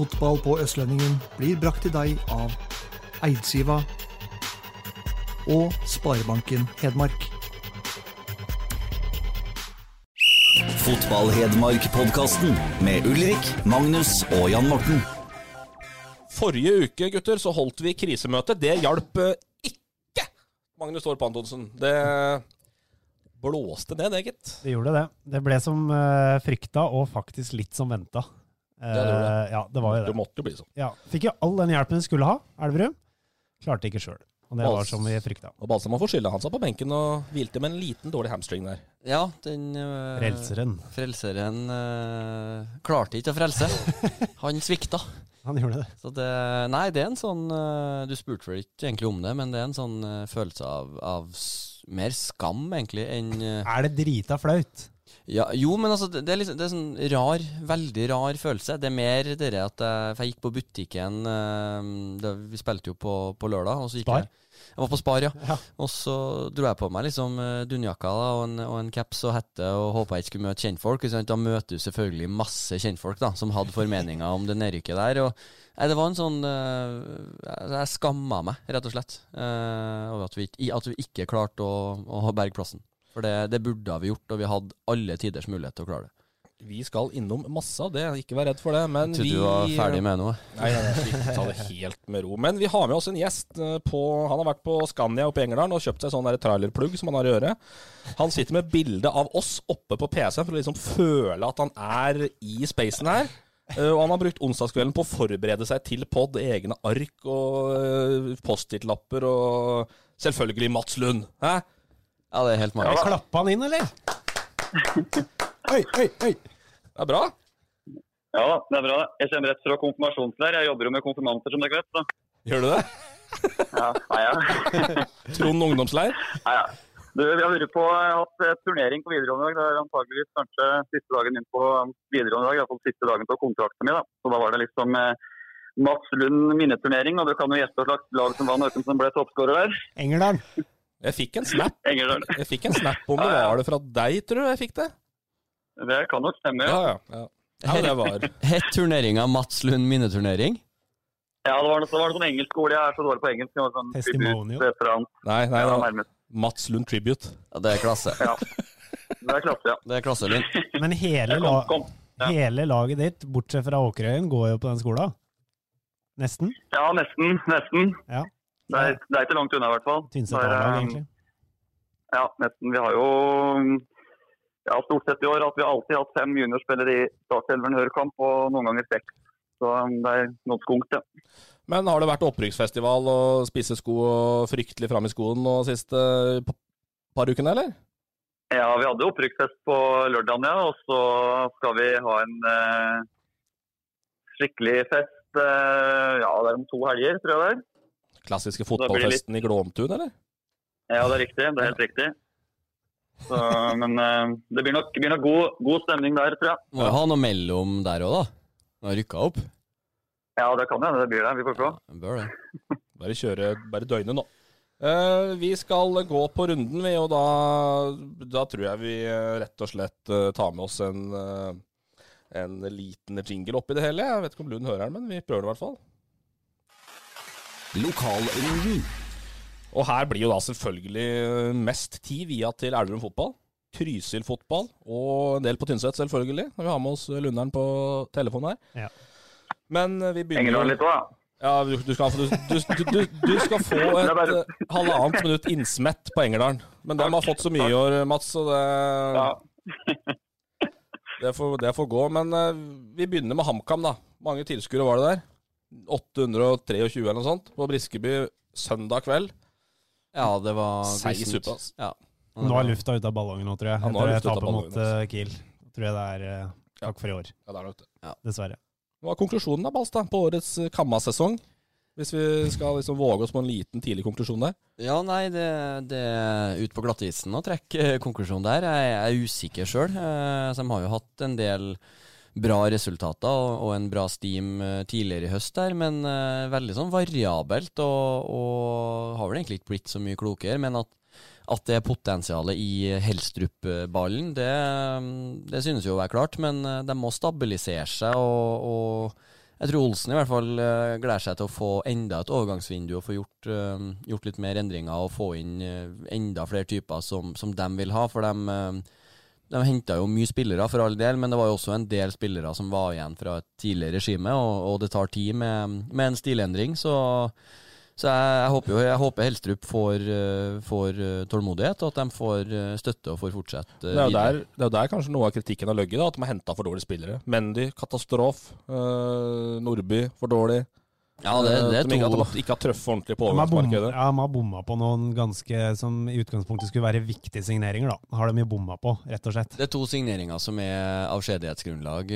Fotball på Østlendingen blir brakt til deg av Eidsiva og Sparebanken Hedmark. Fotball-Hedmark-podkasten med Ulrik, Magnus og Jan Morten. Forrige uke, gutter, så holdt vi krisemøte. Det hjalp eh, ikke Magnus Torp Antonsen. Det blåste ned, det, gitt. Det gjorde det. Det ble som uh, frykta, og faktisk litt som venta. Det det. ja, det var jo Det det. måtte jo bli sånn. Ja, fikk jo all den hjelpen hun skulle ha, Elverum. Klarte ikke sjøl. Og det var Bals- som vi frykta. Og Balsam får skylda. Han satt på benken og hvilte med en liten dårlig hamstring der. Ja, den øh, Frelseren. Frelseren øh, klarte ikke å frelse. Han svikta. Han gjorde det. Så det Nei, det er en sånn øh, Du spurte vel ikke egentlig om det, men det er en sånn følelse av, av mer skam, egentlig, enn Er det drita flaut? Ja, Jo, men altså, det er liksom Det er sånn rar, veldig rar følelse. Det er mer det at jeg, for jeg gikk på butikken øh, det, Vi spilte jo på, på lørdag, og så gikk Spar? jeg Jeg var på Spar, ja. Ja. Og så dro jeg på meg liksom eh, dunjakka da, og, en, og en caps og hette og håpa jeg ikke skulle møte kjentfolk. Sånn. Da møter du selvfølgelig masse kjentfolk da, som hadde formeninger om det nedrykket der. og Nei, Det var en sånn eh, Jeg skamma meg, rett og slett, eh, over at vi, at vi ikke klarte å, å berge plassen. For det, det burde vi gjort, og vi hadde alle tiders mulighet til å klare det. Vi skal innom masse av det, ikke vær redd for det. Men Trodde vi du var ferdig med noe. Nei, nei, nei, ta det helt med ro. Men vi har med oss en gjest eh, på Han har vært på Scania oppe i Engerdalen og kjøpt seg sånn trailerplugg som han har i øret. Han sitter med bilde av oss oppe på PC-en for å liksom føle at han er i spacen her. Eh, Og han har brukt onsdagskvelden på å forberede seg til pod, egne ark og uh, Post-It-lapper og selvfølgelig Mats Lund. Hæ? Ja, det er helt magisk. Klappa han inn, eller? Oi, oi, oi. Det er bra. Ja da, det er bra. Jeg kommer rett fra konfirmasjonsleir. Jeg jobber jo med konfirmanter, som dere vet. Så. Gjør du det? Ja, nei, ja. Trond ungdomsleir? Nei, ja. Du, vi har vært på, hatt eh, turnering på videregående i dag. Det er antageligvis kanskje siste dagen min på videregående i dag. Iallfall siste dagen på kontrakten min. Da. Så da var det liksom eh, Mats Lund minneturnering. Og du kan jo gjette hva slags lag som vant, hvem som ble toppskårer der. Engerdalen. Jeg fikk en snap. Jeg fikk en snap om det. Var det fra deg, tror du jeg fikk det? Det kan nok stemme, ja. Ja, ja. ja. ja det var Het turneringa Mats Lund minneturnering? Ja, det var noe, det var noe sånn engelsk skole. Jeg er så dårlig på engelsk. Det var sånn Testimonial. Nei, nei, nærmest. Mats Lund Tribute. Ja, det er klasse. Ja. Det er klasse, ja. Det er klasse, Lund. Men hele, Kom, kom. Ja. hele laget ditt, bortsett fra Åkerøyen, går jo på den skolen. Nesten. Ja, nesten. Nesten. Ja. Det er, det er ikke langt unna, i hvert fall. Tynset Det er, A-lag, eh, egentlig. Ja, nesten. Vi har jo ja, stort sett i år at vi alltid har hatt fem juniorspillere i startelveren Hørkamp, og noen ganger seks. Så um, det er noe skunkt, ja. Men har det vært opprykksfestival og spisse sko og fryktelig fram i skoen nå siste par ukene, eller? Ja, vi hadde opprykksfest på lørdagen, ja. Og så skal vi ha en eh, skikkelig fest eh, ja, det er om to helger, tror jeg det er. Klassiske fotballfesten litt- i Glåmtun, eller? Ja, det er riktig. Det er helt riktig. Så, men eh, det blir nok, blir nok god, god stemning der, tror jeg. Må jo ha noe mellom der òg, da. Nå har rykka opp. Ja, det kan hende det blir det. Vi får se. Ja, bør det. Bare kjøre, bare døgnet nå. Eh, vi skal gå på runden, vi, og da, da tror jeg vi eh, rett og slett tar med oss en, en liten jingle oppi det hele. Jeg vet ikke om Lund hører den, men vi prøver det i hvert fall. Lokalrunden. Og her blir jo da selvfølgelig mest tid via til Elverum fotball. Trysil fotball, og en del på Tynset, selvfølgelig. Når vi har med oss Lunderen på telefonen her. Ja. Men eh, vi Henger begynner litt på, da. Ja, du, du, skal, få- du, du, du, du skal få et bare- eh, halvannet minutt innsmett på Engerdalen. Men de har fått så mye i år, Mats, så det, Ja. det, får, det får gå. Men eh, vi begynner med HamKam, da. Mange tilskuere var det der? 823 eller noe sånt på Briskeby søndag kveld. Ja, det var Seig suppe, ass. Ja. Nå er lufta ute av ballongen nå, tror jeg. Ja, nå er Etter tapet mot altså. eh, Kiel. Tror jeg det er uh, takk for i år. Ja, det er nok det. Dessverre. Hva er konklusjonen da, Balstad, på årets eh, Kamma-sesong? Hvis vi skal liksom våge oss på en liten tidlig konklusjon der. Ja, nei, det, det er ut på glattisen å trekke konklusjonen der. Jeg er usikker sjøl. De har jo hatt en del bra resultater og, og en bra steam eh, tidligere i høst der, men uh, veldig sånn variabelt. Og, og har vel egentlig ikke blitt så mye klokere. Men at, at det potensialet i Helstrup-ballen, det, det synes jo å være klart. Men eh, de må stabilisere seg, og, og jeg tror Olsen i hvert fall gleder seg til å få enda et overgangsvindu og få gjort, gjort litt mer endringer og få inn enda flere typer som, som de vil ha. For de, de henta jo mye spillere, for all del, men det var jo også en del spillere som var igjen fra et tidligere regime, og, og det tar tid med, med en stilendring. Så så jeg, jeg, håper jo jeg håper Helstrup får, uh, får uh, tålmodighet, og at de får uh, støtte og får fortsette det, er der, det er der kanskje noe av kritikken har ligget, at de har henta for dårlige spillere. Mendy, katastrofe. Nordby, for dårlig. Ja, det, det er de to ikke har truffet ordentlig på overgangsmarkedet. Ja, de har bomma på noen ganske som i utgangspunktet skulle være viktige signeringer, da. Har de jo bomma på, rett og slett. Det er to signeringer som er avskjedighetsgrunnlag,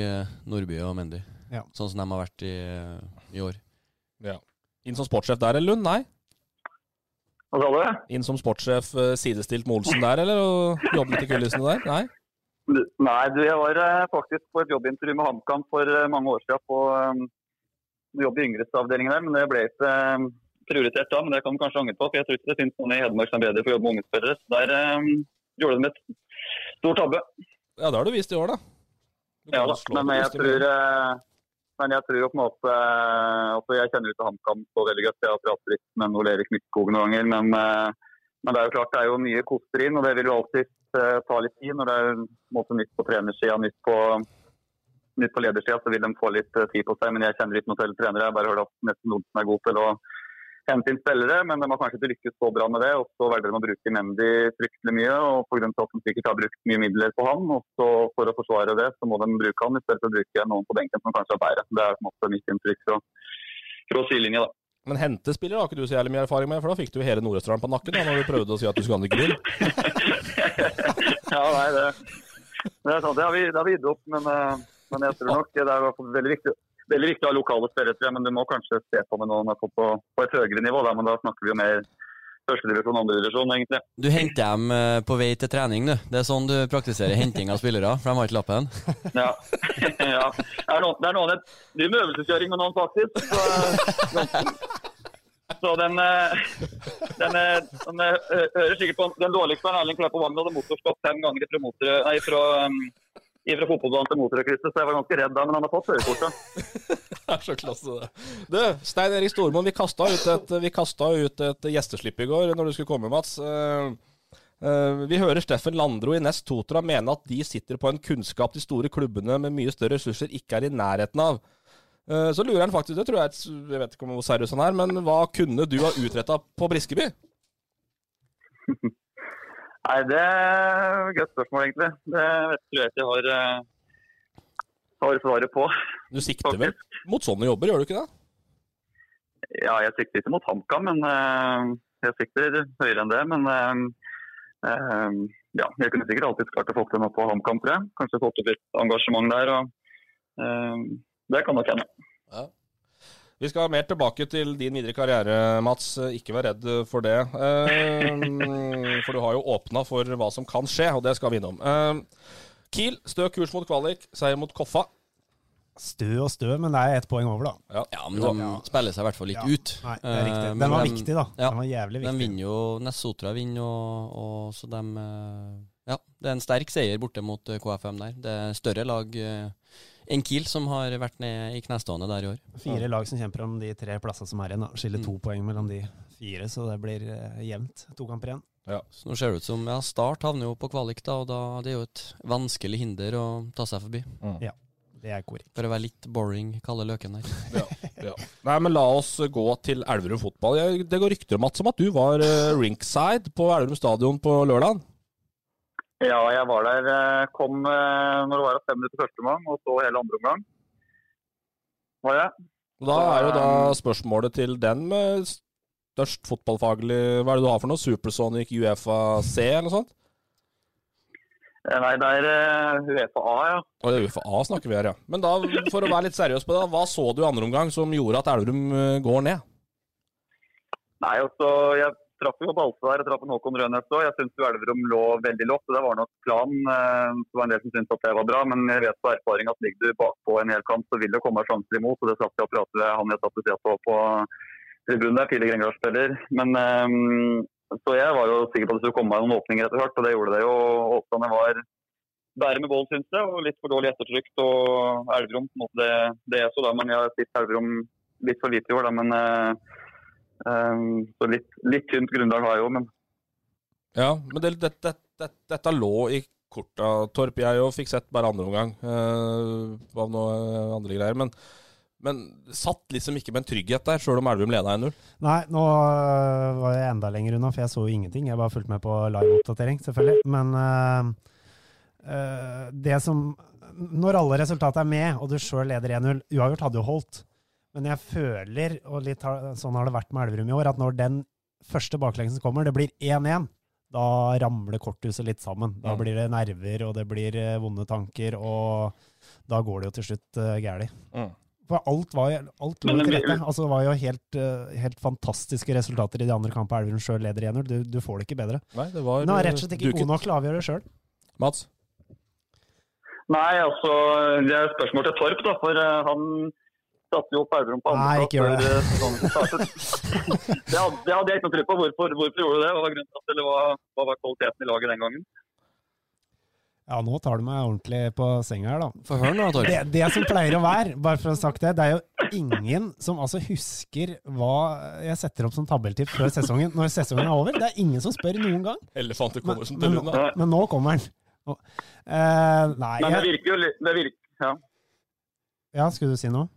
Nordby og Mendy. Ja. Sånn som de har vært i, i år. Ja. Inn som sportssjef der, eller Lund? Nei? Hva sa du? Inn som sportssjef sidestilt med Olsen der, eller? Og jobbe litt i kulissene der? Nei? Nei, du, jeg var faktisk på et jobbintervju med HamKam for mange år siden på jobb i yngresavdelingen der, men det ble ikke uh, prioritert da. Men det kan man kanskje angre på, for jeg tror ikke det finnes noen i Hedmark som er bedre for å jobbe med unge spillere. Så der um, gjorde de et stort tabbe. Ja, det har du vist i år, da. Ja da, men jeg tror men jeg tror på en måte altså Jeg kjenner jo til HamKam så veldig godt. Jeg har pratet litt med Ole Erik Midtskogen noen ganger. Men, men, det er jo klart det er jo mye koster inn, og det vil jo alltid ta litt tid. Når det er måte, nytt på trenersida, nytt på, nytt på ledersida, så vil de få litt tid på seg. Men jeg kjenner ikke noen til trenere. Jeg bare hørt at nesten som er god til å hente inn spillere, men de har kanskje ikke lykkes så bra med det. Og så velger de å bruke Mendy fryktelig mye, og pga. at de sikkert har brukt mye midler på han. Og så for å forsvare det, så må de bruke han i stedet for å bruke noen på benken som kanskje er bedre. Det er på en måte mitt inntrykk fra, fra sidelinja, da. Men hentespiller har ikke du så jævlig mye erfaring med, for da fikk du hele Nordøsterdalen på nakken da når du prøvde å si at du skulle ha grill. ja, nei, det, det er sant. Det har vi, det har vi gitt opp, men, men jeg tror nok det er veldig viktig veldig viktig å ha lokale spillere, men du må kanskje se på med noen på, på, på et høyere nivå. Da, men da snakker vi jo mer førstedivisjon, andredivisjon, egentlig. Du henter dem eh, på vei til trening, du. Det er sånn du praktiserer henting av spillere, for de har ikke lappen? ja. ja. Det er noen, det er noen driver med øvelseskjøring med noen, faktisk. Så, så den, den, den, hører sikkert på Den dårligste er Erling Klepp på Vagn hadde motorskott fem ganger fra, motor, nei, fra um, fra fotballbanen til motorkrysset, så jeg var ganske redd da, men han har fått førerkortet. det er så klasse, det. Du, Stein Erik Stormoen, vi kasta ut, et, vi ut et gjesteslipp i går når du skulle komme, Mats. Uh, uh, vi hører Steffen Landro i Nest Totra mene at de sitter på en kunnskap de store klubbene med mye større ressurser ikke er i nærheten av. Uh, så lurer han faktisk, det tror jeg jeg vet ikke om hvor seriøs han er, men hva kunne du ha utretta på Briskeby? Nei, Det er et godt spørsmål, egentlig. Det vet tror jeg ikke jeg har, har svaret på. Du sikter vel mot sånne jobber, gjør du ikke det? Ja, jeg sikter ikke mot HamKam, men uh, jeg sikter høyere enn det. Men uh, ja, jeg kunne sikkert alltid klart å få til noe på HamKam, tror jeg. Kanskje fått opp litt engasjement der. og Det kan nok hende. Ja. Vi skal mer tilbake til din videre karriere, Mats. Ikke vær redd for det. For du har jo åpna for hva som kan skje, og det skal vi innom. Kiel, stø kurs mot kvalik, seier mot Koffa. Stø og stø, men det er ett poeng over, da. Ja, ja men de ja. spiller seg i hvert fall litt ja. ut. Nei, det er riktig. Den var de, viktig, da. Den var jævlig viktig. De vinner jo Nessotra vinner, og, og, så de Ja, det er en sterk seier borte mot KFM der. Det er større lag enn Kiel, som har vært ned i knestående der i år. Fire lag som kjemper om de tre plassene som er igjen. Skiller to mm. poeng mellom de fire, så det blir uh, jevnt. To kamper igjen. Ja. Så nå ser det ut som ja, Start havner jo på kvalik, da, og da det er jo et vanskelig hinder å ta seg forbi. Mm. Ja, det er korrekt. For å være litt boring, kalle Løken der. ja, ja. Nei, men la oss gå til Elverum fotball. Det går rykter om at, som at du var uh, rinkside på Elverum stadion på lørdag? Ja, jeg var der. Kom når det var fem minutter første omgang, og så hele andre omgang. Var jeg. Da er jo da spørsmålet til den med størst fotballfaglig Hva er det du har for noe? Supersonic Uefa C, eller noe sånt? Eh, Nei, det er eh, Uefa A, ja. Og det er UFA snakker vi her, ja. Men da, for å være litt seriøs på det, hva så du i andre omgang som gjorde at Elverum eh, går ned? Nei, altså, jeg traff jo Balse der, jeg traff en Håkon Rønnes òg. Jeg syns Elverum lå veldig lavt. og Det var nok planen. Eh, Det var en del som syntes at det var bra, men jeg vet på erfaring at ligger du bakpå en hel kamp, så vil det komme sjanser imot. og Det satt jeg og pratet med han jeg satt og på på tribunen der, tidligere Grengårdsspiller. Men eh, så jeg var jo sikker på at det skulle komme noen åpninger etter hvert, og det gjorde det jo. Åpnene var bære med bål, syns jeg, og litt for dårlig ettertrykk. Og Elverum, på en måte det, det er så da, men jeg har sett Elverum litt for lite i år, da. Men eh, så litt, litt tynt grunnlag har jeg jo, men Ja, men det, det, det, det, dette lå i korta, Torp. Jeg jo fikk sett bare andre omgang uh, av noe andre greier. Men, men satt liksom ikke med en trygghet der, sjøl om Elvum leda 1-0. Nei, nå øh, var jeg enda lenger unna, for jeg så jo ingenting. Jeg bare fulgte med på live-oppdatering, selvfølgelig. Men øh, øh, det som Når alle resultater er med, og du sjøl leder 1-0 Uavgjort hadde jo holdt. Men jeg føler, og litt har, sånn har det vært med Elverum i år, at når den første baklengsen kommer, det blir 1-1, da ramler korthuset litt sammen. Da Mm. blir det nerver, og det blir øh, vonde tanker, og da går det jo til slutt uh, galt. Mm. For alt var jo alt lå til rette. Altså, det var jo helt, eh, helt fantastiske resultater i de andre kampene Elverum sjøl leder 1-0. Du, du får det ikke bedre. Nei, det var er rett og slett ikke duket. god nok til å avgjøre det sjøl. Mats? Nei, altså Det er et spørsmål til Torp, da. For eh, han satte jo opp Elverum på andreplass det. før startet. det, hadde, det hadde jeg ikke noe tro på. Hvorfor, hvorfor gjorde du det? Hva var grunnen til eller hva, hva var kvaliteten i laget den gangen? Ja, nå tar du meg ordentlig på senga her, da. Få høre nå, Torp. Det, det som pleier å være, bare for å ha sagt det, det er jo ingen som altså husker hva jeg setter opp som tabelltips før sesongen, når sesongen er over. Det er ingen som spør noen gang. Elefanter Men, kommer som til lunda. men nå kommer den. Nå- Eh, nei, Men det virker jo litt det virker, ja. ja, skulle du si noe?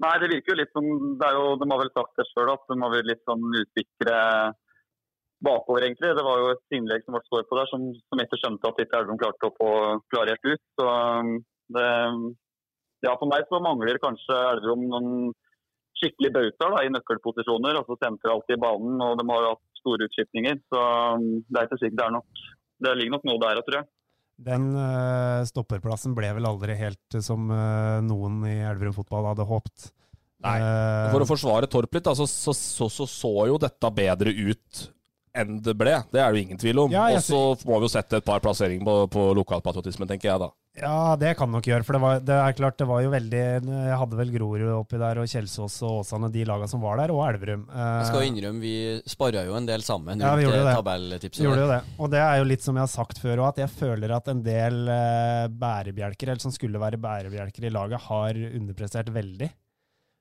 Nei, det virker jo litt som det er jo, De har vel sagt det sjøl, at de har vært litt sånn usikre bakover, egentlig. Det var jo et innlegg som ble skåret på der, som, som ikke skjønte at ikke Elverum klarte å få klarert ut. Så det Ja, for meg så mangler kanskje Elverum noen skikkelig bautaer i nøkkelposisjoner. altså sentralt i banen, og de har jo hatt store utskiftninger. Så det er ikke sikkert det er nok. Det ligger nok noe der, tror jeg. Den uh, stopperplassen ble vel aldri helt som uh, noen i Elverum fotball hadde håpt. Nei. Uh, For å forsvare Torp litt, da, så, så, så, så så jo dette bedre ut enn det ble. Det er det jo ingen tvil om. Ja, Og så må vi jo sette et par plasseringer på, på lokalpatriotismen, tenker jeg da. Ja, det kan nok gjøre. For det, var, det er klart, det var jo veldig Jeg hadde vel Grorud oppi der, og Kjelsås og Åsane, de laga som var der, og Elverum. Eh, Jeg skal innrømme, vi sparra jo en del sammen Ja, vi gjorde det tabelltipset. Gjorde jo det. Og det er jo litt som jeg har sagt før òg, at jeg føler at en del eh, bærebjelker, eller som skulle være bærebjelker i laget, har underprestert veldig.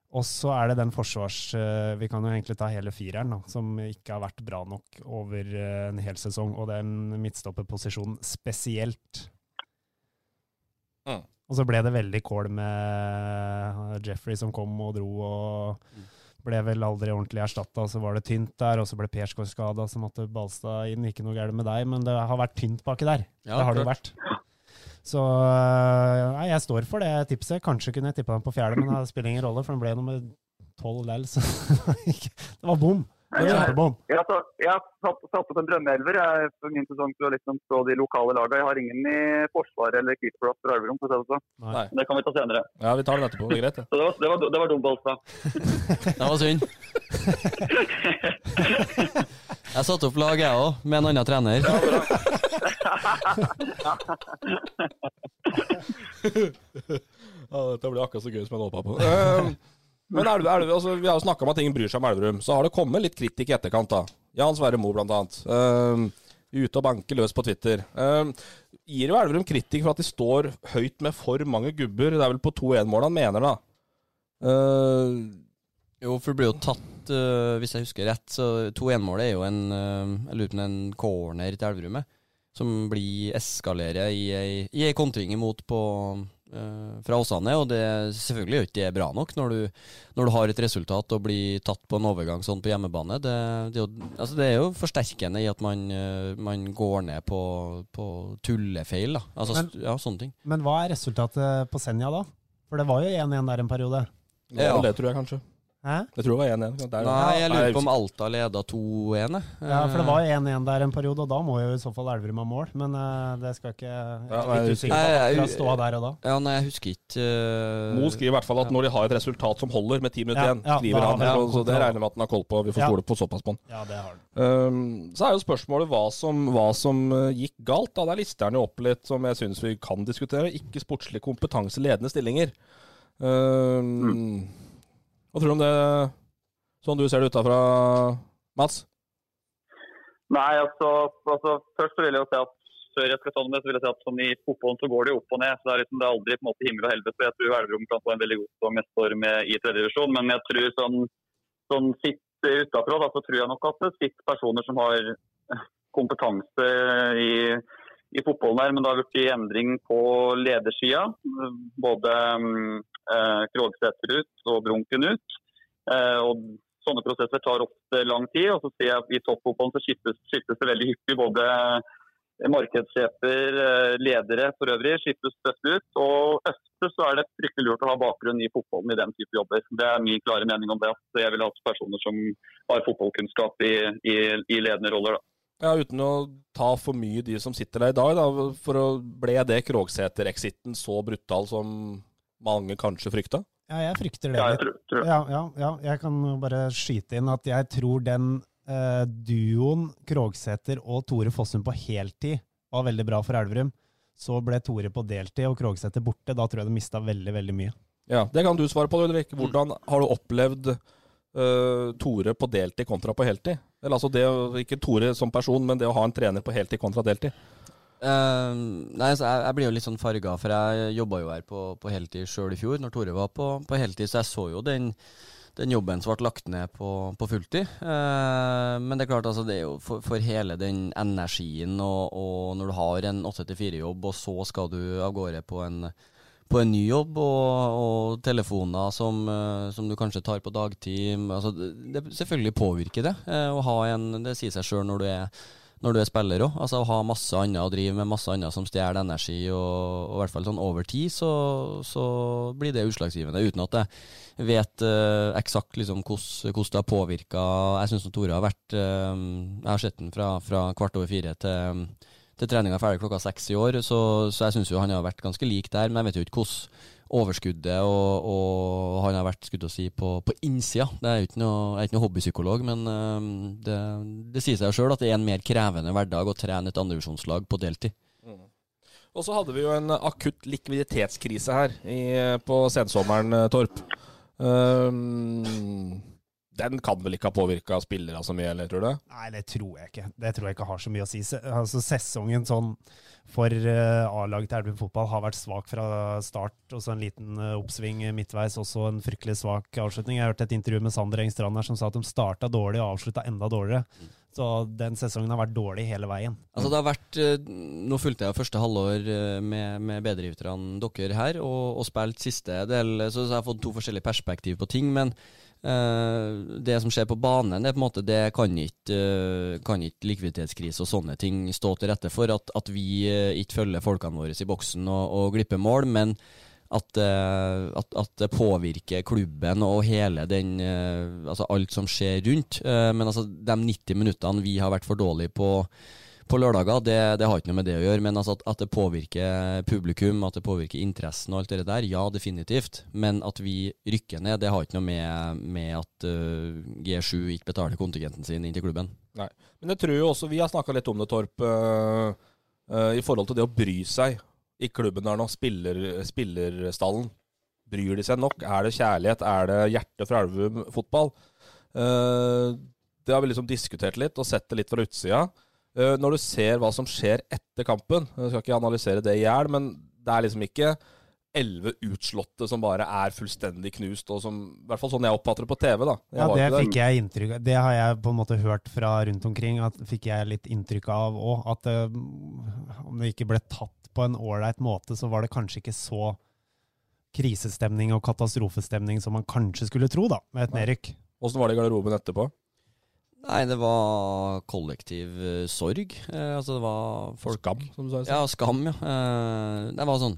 Og så er det den forsvars... eh, vi kan jo egentlig ta hele fireren, da, som ikke har vært bra nok over eh, en hel sesong. Og den midtstopperposisjonen spesielt. Mm. Og så ble det veldig kål med Jeffrey som kom og dro, og ble vel aldri ordentlig erstatta. Så var det tynt der, og så ble Persgaard skada, så måtte Balstad inn. Ikke noe galt med deg, men det har vært tynt baki der. Ja, det har det jo vært. Så nei, jeg står for det tipset. Kanskje kunne jeg tippa den på fjerde, men det spiller ingen rolle, for den ble nummer tolv lell, så det var bom. Jeg har, jeg har satt, satt opp en drømmeelver jeg, for min sesong for å liksom stå de lokale lagene. Jeg har ingen i forsvaret eller keeperplass for Elverum. for å si det sånn. Det kan vi ta senere. Ja, vi tar det etterpå. Det er greit, det. Så det var, det var, det var dumt, altså. Det var synd. Jeg satte opp lag, jeg òg, med en annen trener. Ja, dette blir akkurat så gøy som jeg håpa på. Eh, men Elve, Elve, altså, Vi har jo snakka om at ingen bryr seg om Elverum. Så har det kommet litt kritikk i etterkant. da. Jan Sverre Moe, blant annet. Eh, ute og banker løs på Twitter. Uh, gir jo Elverum kritikk for at de står høyt med for mange gubber. Det er vel på 2-1-mål han mener, da. Uh, Jo, for det blir jo tatt, øh, hvis jeg husker rett, så 2-1-målet er jo en Jeg lurer på en corner til Elverum, som blir eskalerer i ei, kontring imot på fra Åsane. Og det selvfølgelig er ikke det bra nok når du, når du har et resultat og blir tatt på en overgang sånn på hjemmebane. Det, det, er, jo, altså det er jo forsterkende i at man, øh, man går ned på, på tullefeil. Da. Altså, Men- ja, sånne ting. Men hva er resultatet på Senja da? For det var jo 1-1 der en periode. Ja. det, tror jeg kanskje. Hæ? Jeg tror det var 1-1. Nei, jeg lurer på om Alta leda 2-1. Ja, for det var 1-1 der en periode, og da må jo i så fall Elverum ha mål. Men eh, det skal ikke Jeg er litt usikker på jeg- jeg- akkurat ståa der og da. Ja, nei, jeg husker ikke uh... Mo skriver i hvert fall at når de har et resultat som holder med ti minutter igjen, ja, skriver han. Ja, så, det regner jeg med at han har koll på. Vi får stole på såpass på han. Ja, det har den. Um, så er jo spørsmålet hva som, hva som gikk galt. Da. Der lister han jo opp litt som jeg syns vi kan diskutere. Ikke sportslig kompetanse, ledende stillinger. Um, Hva tror du om det, sånn du ser det utafra, Mats? Nei, altså, altså Først vil jeg jo si at før jeg skal ta det så vil jeg si at sånn i fotballen så går det jo opp og ned. så Det er liksom, det er aldri på en måte himmel og helvete. Jeg tror Elverum kan få en veldig god sesong neste år med, i tredje divisjon. Men jeg tror sånn, sånn sitt utafra, da, så tror jeg nok at det sitter personer som har kompetanse i, i fotballen her. Men det har blitt endring på ledersida. Både um, eh, Krogsæter ut og Brunken ut. Eh, og Sånne prosesser tar ofte lang tid. og så ser jeg I toppfotballen så skiftes, det veldig hyppig. Både markedssjefer, eh, ledere for øvrig, skiftes tøft ut. Og ofte så er det fryktelig lurt å ha bakgrunn i fotballen i den type jobber. Det er min klare mening om det. at Jeg vil ha personer som har fotballkunnskap i, i, i ledende roller. da. Ja, Uten å ta for mye de som sitter der i dag, da, for å ble det Krogsæter-exiten så brutal som mange kanskje frykta? Ja, jeg frykter det Ja, jeg tror, tror. Ja, ja, ja, jeg kan bare skyte inn at jeg tror den eh, duoen Krogsæter og Tore Fossum på heltid var veldig bra for Elverum. Så ble Tore på deltid og Krogsæter borte. Da tror jeg de mista veldig, veldig mye. Ja, Det kan du svare på, Ulrik. Hvordan har du opplevd eh, Tore på deltid kontra på heltid? Eller altså det, Ikke Tore som person, men det å ha en trener på heltid kontra deltid. Eh, nei, så jeg, jeg blir jo litt sånn farga, for jeg jobba jo her på, på heltid sjøl i fjor, når Tore var på, på heltid, så jeg så jo den, den jobben som ble lagt ned på, på fulltid. Uh, men det er klart, altså, det er jo for, for hele den energien, og, og når du har en 8-4-jobb, og så skal du av gårde på en på en ny jobb, og, og telefoner som, eh, som du kanskje tar på dagtid. Altså, det, selvfølgelig påvirker det. eh, å ha en, det sier seg sjøl når du er når du er spiller òg. Altså, å ha masse annet å drive med, masse annet som stjeler energi, og, og i hvert fall sånn over tid, så, så blir det utslagsgivende. Uten at jeg vet uh, eksakt liksom hvordan det har påvirka Jeg syns Tore har vært uh, Jeg har sett den fra, fra kvart over fire til, til treninga er ferdig klokka seks i år, så, så jeg syns han har vært ganske lik der. Men jeg vet jo ikke hvordan overskuddet og, og han har vært skudd å si, på, på innsida. Er noe, jeg er ikke noe hobbypsykolog, men øhm, det, det sier seg sjøl at det er en mer krevende hverdag å trene et andredivisjonslag på deltid. Og så hadde vi jo en akutt likviditetskrise her i, på sensommeren, eh, Torp. Um, den kan vel ikke ha påvirka spillere så mye, eller tror du? Nei, det tror jeg ikke. Det tror jeg ikke har så mye å si. Altså, sesongen sånn for eh, A-laget til Elverum fotball har vært svak fra start, og så en liten eh, oppsving midtveis, også en fryktelig svak avslutning. Jeg hørte et intervju med Sander Engstrand her som sa at de starta dårlig og avslutta enda dårligere. Så den sesongen har vært dårlig hele veien. Altså det har vært, eh, Nå fulgte jeg første halvår med, med bedrifterne dere her, og, og spilt siste del, så så jeg har fått to forskjellige perspektiv på ting. Men det som skjer på banen, det, på måte, det kan ikke, eh, kan ikke likviditetskrise og sånne ting stå til rette for. At, at vi eh, ikke følger folkene våre i boksen og, og glipper mål. men at, eh, at, at det påvirker klubben og hele den eh, Altså alt som skjer rundt. Eh, men altså de 90 minuttene vi har vært for dårlige på, på lørdager, det, det har ikke noe med det å gjøre. Men altså at, at det påvirker publikum, at det påvirker interessen og alt det der, ja, definitivt. Men at vi rykker ned, det har ikke noe med, med at uh, G7 ikke betaler kontingenten sin inn til klubben. Nei. Men jeg tror jo også, vi har snakka litt om det, Torp, uh, uh, i forhold til det å bry seg i klubben der nå. Spiller, spillerstallen. Bryr de seg nok? Er det kjærlighet? Er det hjerte fra Elverum fotball? Det har vi liksom diskutert litt, og sett det litt fra utsida. Eh, når du ser hva som skjer etter kampen Jeg skal ikke analysere det i hjel, men det er liksom ikke elleve utslåtte som bare er fullstendig knust, og som I hvert fall sånn jeg oppfatter det på TV, da. Jeg Ja, det fikk der. jeg inntrykk av. Det har jeg på en måte hørt fra rundt omkring, at fikk jeg litt inntrykk av òg. At eh, om det ikke ble tatt på en ålreit måte, så var det kanskje ikke så krisestemning og katastrofestemning som man kanskje skulle tro, da, med et nedrykk. Åssen var det i garderoben etterpå? Nei, det var kollektiv uh, sorg. Eh, altså det var folk Skam, som du sa. Ja, skam, ja. Eh, det var sånn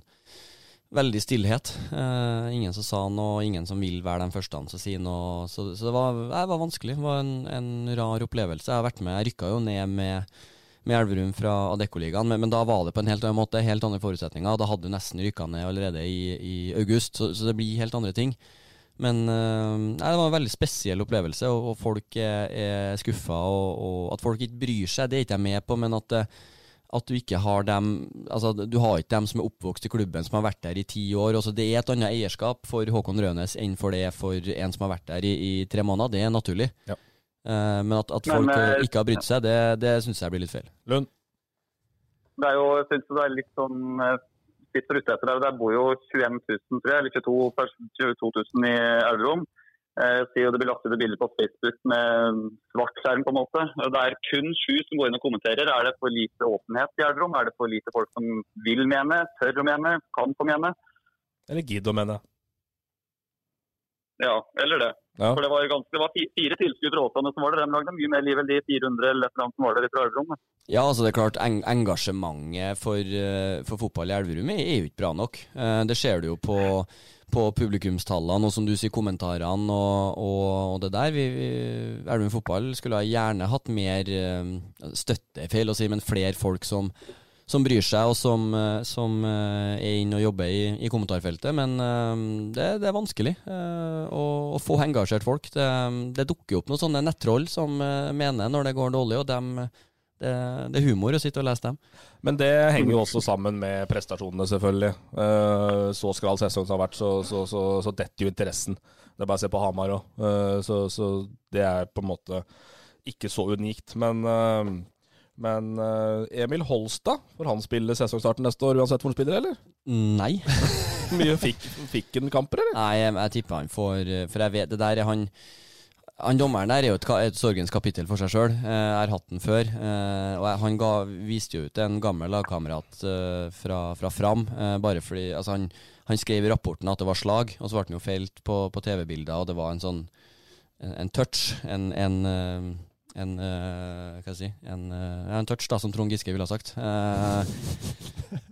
veldig stillhet. Eh, ingen som sa noe, ingen som vil være den første som sier noe. Så, så det, var, det var vanskelig. Det var en, en, rar opplevelse. Jeg har vært med, jeg rykka jo ned med, med Elverum fra Adeccoligaen, men, men, da var det på en helt annen måte, helt andre forutsetninger. Da hadde du nesten rykka ned allerede i, i august, så, så, det blir helt andre ting. Men nei, det var en veldig spesiell opplevelse, og, og folk er, er skuffa. Og, og, at folk ikke bryr seg, det er ikke jeg med på, men at, at du ikke har dem Altså, du har ikke dem som er oppvokst i klubben, som har vært der i ti år. Også det er et annet eierskap for Håkon Rønes enn for det for en som har vært der i, i tre måneder. Det er naturlig. Ja. Uh, men at, at folk men, uh, ikke har brydd seg, det, det syns jeg blir litt feil. Lund? Det er jo, jeg synes det er litt sånn sitter ute etter der. Der bor jo 21 000, tror jeg, eller 22, 22 000 i sier jo Det blir lagt ut bilder på Facebook med svart skjerm. på en måte. Det er kun sju som går inn og kommenterer. Er det for lite åpenhet i Elverum? Er det for lite folk som vil mene, tør å mene, kan få mene? Eller gidder å mene. Ja, eller det. Ja. For det var, ganske, det var fire tilskudd fra Åsane som var der. De lagde mye mer liv enn de 400 eller annet som var der fra Elverum. Ja, altså det er klart eng engasjementet for, uh, for, fotball i Elverum er jo ikke bra nok. Uh, det ser du jo på, på publikumstallene og som du sier, kommentarene og, og, og det der. Vi, vi, Elverum fotball skulle gjerne hatt mer uh, støtte, feil å si, men flere folk som som bryr seg, og som, eh, som eh, er inne og jobber i, i kommentarfeltet. Men eh, det, det, er vanskelig å, å, få engasjert folk. Det, det, dukker opp noen sånne nettroll som mener når det går dårlig, og dem, det, det, er humor å sitte og lese dem. Men det henger jo også sammen med prestasjonene, selvfølgelig. Så skral sesong som har vært, så, så, så, så detter jo interessen. Det er bare å se på Hamar òg. Så, så, det er på en måte ikke så unikt. Men men uh, Emil Holstad, får han spille sesongstarten neste år uansett hvor han spiller, eller? Nei. Mye fikk, fikk han kamper, eller? Nei, jeg, jeg tipper han får eh, For jeg vet det der er han han dommeren der er jo et, et sorgens kapittel for seg sjøl. Eh, jeg har hatt den før. Eh, og Han ga, viste jo ut en gammel lagkamerat eh, fra, fra, Fram. Eh, bare fordi altså han, han, skrev i rapporten at det var slag, og så ble han jo feilt på, på TV-bilder, og det var en sånn en, en touch. En, en en, uh, hva si, en, uh, en, touch, da, som Trond Giske ville ha sagt. Uh,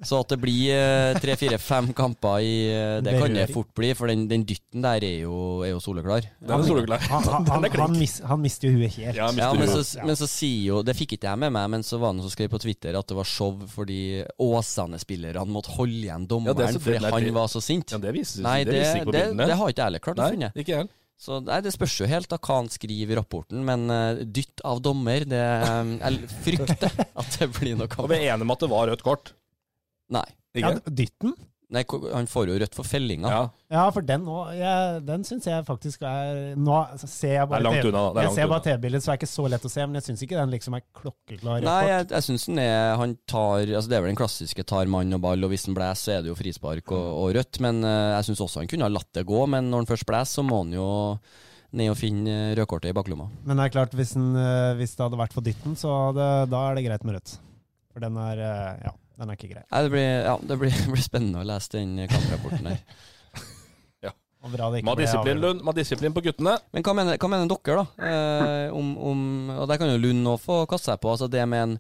så at det blir tre, fire, fem kamper i Det kan det fort bli, for den, den dytten der er jo, er jo soleklar. Den er soleklar. Han, han, han, han, mis, mister jo huet helt. Ja, ja, men, så, men, så, sier jo Det fikk ikke jeg med meg, men så var det noen som skrev på Twitter at det var show fordi Åsane-spillerne måtte holde igjen dommeren ja, fordi han var så sint. Ja, det viser, Nei, det, det, det, det, har ikke jeg heller klart å finne. Ikke jeg. Så nei, Det spørs jo helt da hva han skriver i rapporten, men uh, dytt av dommer det, um, Jeg frykter at det blir noe Og Vi er enige om at det var rødt kort? Nei. Ja, dytten? Nei, han får jo rødt for fellinga. Ja, ja for den, òg. den syns jeg faktisk er Nå ser jeg bare TV-bildet, så det er det ikke så lett å se, men jeg syns ikke den liksom er klokkeklar. Nei, jeg, jeg syns den er Han tar altså Det er vel den klassiske tar mann og ball, og hvis han blåser, så er det jo frispark og, og rødt. Men uh, jeg syns også han kunne ha latt det gå, men når han først blåser, så må han jo ned og finne rødkortet i baklomma. Men det er klart, hvis, den, uh, hvis det hadde vært for dytten, så det, da er det greit med rødt. For den er Ja. Den er ikke grei. Nei, det blir, ja, det blir, blir spennende å lese den kamprapporten der. ja. Må ha disiplin, Lund. Må ha disiplin på guttene. Men hva mener, hva mener dere, da? Eh, om, om, og der kan jo Lund òg få kaste seg på. Altså det med en,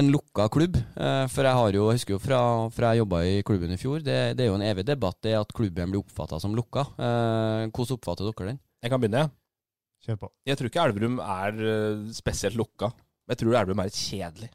en lukka klubb. Eh, for jeg har jo, jeg husker jo fra, fra jeg jobba i klubben i fjor, det, det, er jo en evig debatt det at klubben blir oppfatta som lukka. Eh, hvordan oppfatter dere den? Jeg kan begynne, jeg. Kjør på. Jeg tror ikke Elverum er uh, spesielt lukka. Jeg tror Elverum er litt kjedelig.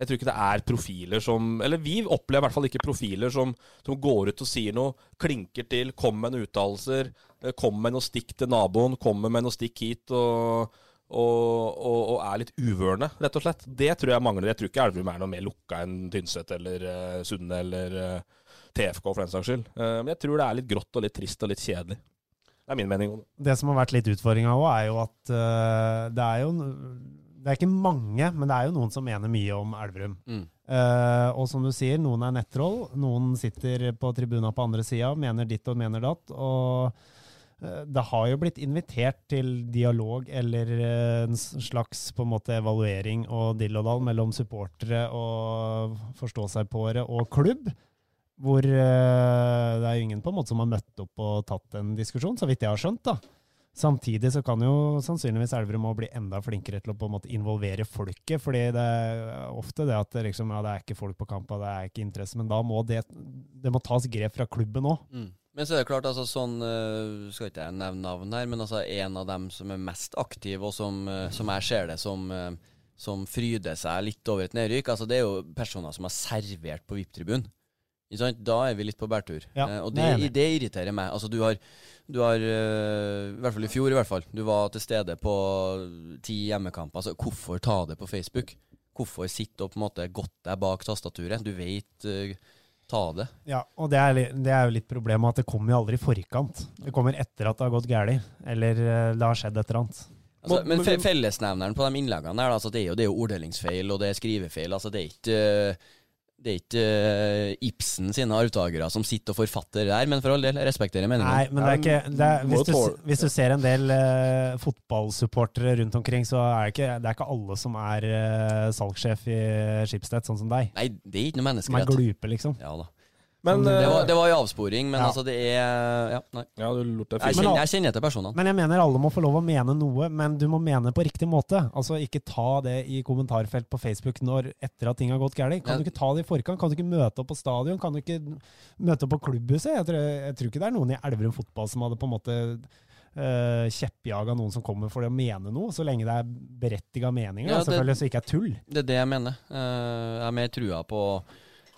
Jeg tror ikke det er profiler som Eller vi opplever i hvert fall ikke profiler som, som går ut og sier noe, klinker til, kommer med noen uttalelser, eh, kommer med noe stikk til naboen, kommer med noe stikk hit og, og, og, og er litt uvørende, rett og slett. Det tror jeg mangler. Jeg tror ikke Elverum er noe mer lukka enn Tynset eller uh, Sunne eller uh, TFK for den saks skyld. Uh, men jeg tror det er litt grått og litt trist og litt kjedelig. Det er min mening. Det som har vært litt utfordringa òg, er jo at det er jo det er ikke mange, men det er jo noen som mener mye om Elverum. Mm. Uh, og som du sier, noen er nettroll. Noen sitter på tribuna på andre sida, mener ditt og mener datt. Og uh, det har jo blitt invitert til dialog eller uh, en slags på en måte evaluering og dill og dall mellom supportere og forstå-seg-på-ere og klubb. Hvor det er jo ingen på en måte som har møtt opp og tatt en diskusjon, så vidt jeg har skjønt. da. Samtidig så kan jo sannsynligvis Elverum bli enda flinkere til å på en måte involvere folket. fordi det er ofte det at det, liksom, ja, det er ikke folk på kampa, det er ikke interesse. Men da må det, det må tas grep fra klubben òg. Mm. Men så er det klart, altså sånn øh, Skal ikke jeg nevne navn her, men altså en av dem som er mest aktiv, og som, øh, som jeg ser det som øh, som fryder seg litt over et nedrykk, altså det er jo personer som har servert på VIP-tribunen. Da er vi litt på bærtur. Ja, Eh, og det det, det irriterer meg. Altså du har, du har uh, I hvert fall i fjor, i hvert fall. Du var til stede på ti hjemmekamper. Altså hvorfor ta det på Facebook? Hvorfor sitte og på en måte godt deg bak tastaturet? Du vet uh, Ta det. Ja, og det er, det er jo litt problemet at det kommer jo aldri i forkant. Det kommer etter at det har gått galt, eller eh, det har skjedd et eller annet. Altså, men fe fellesnevneren på de innleggene der, altså, det, er jo, det er jo orddelingsfeil og det er skrivefeil. Altså, det er ikke øh, det er ikke uh, Ibsen sine arvtakere som sitter og forfatter der, men for all del, jeg respekterer meningen. Nei, men det er ikke det er, hvis, du, hvis du ser en del uh, fotballsupportere rundt omkring, så er det ikke, det er ikke alle som er uh, salgssjef i Schibsted, sånn som deg. Nei, det er ikke noe Som er glupe, liksom. Ja da. Men Det var, eh, det var i avsporing, men Ja. altså, det er Ja, nei. Ja, du lurte Jeg fint. kjenner, jeg kjenner til personene. Men jeg mener alle må få lov å mene noe, men du må mene på riktig måte. Altså ikke ta det i kommentarfelt på Facebook når, etter at ting har gått galt. Kan Ja. du ikke ta det i forkant? Kan du ikke møte opp på stadion? Kan du ikke møte opp på klubbhuset? Jeg tror, jeg tror ikke det er noen i Elverum fotball som hadde på en måte uh, kjeppjaga noen som kommer for å mene noe, så lenge det er berettiga meninger, Ja, det- selvfølgelig, så ikke er tull. Det er det jeg mener. Uh, jeg er mer trua på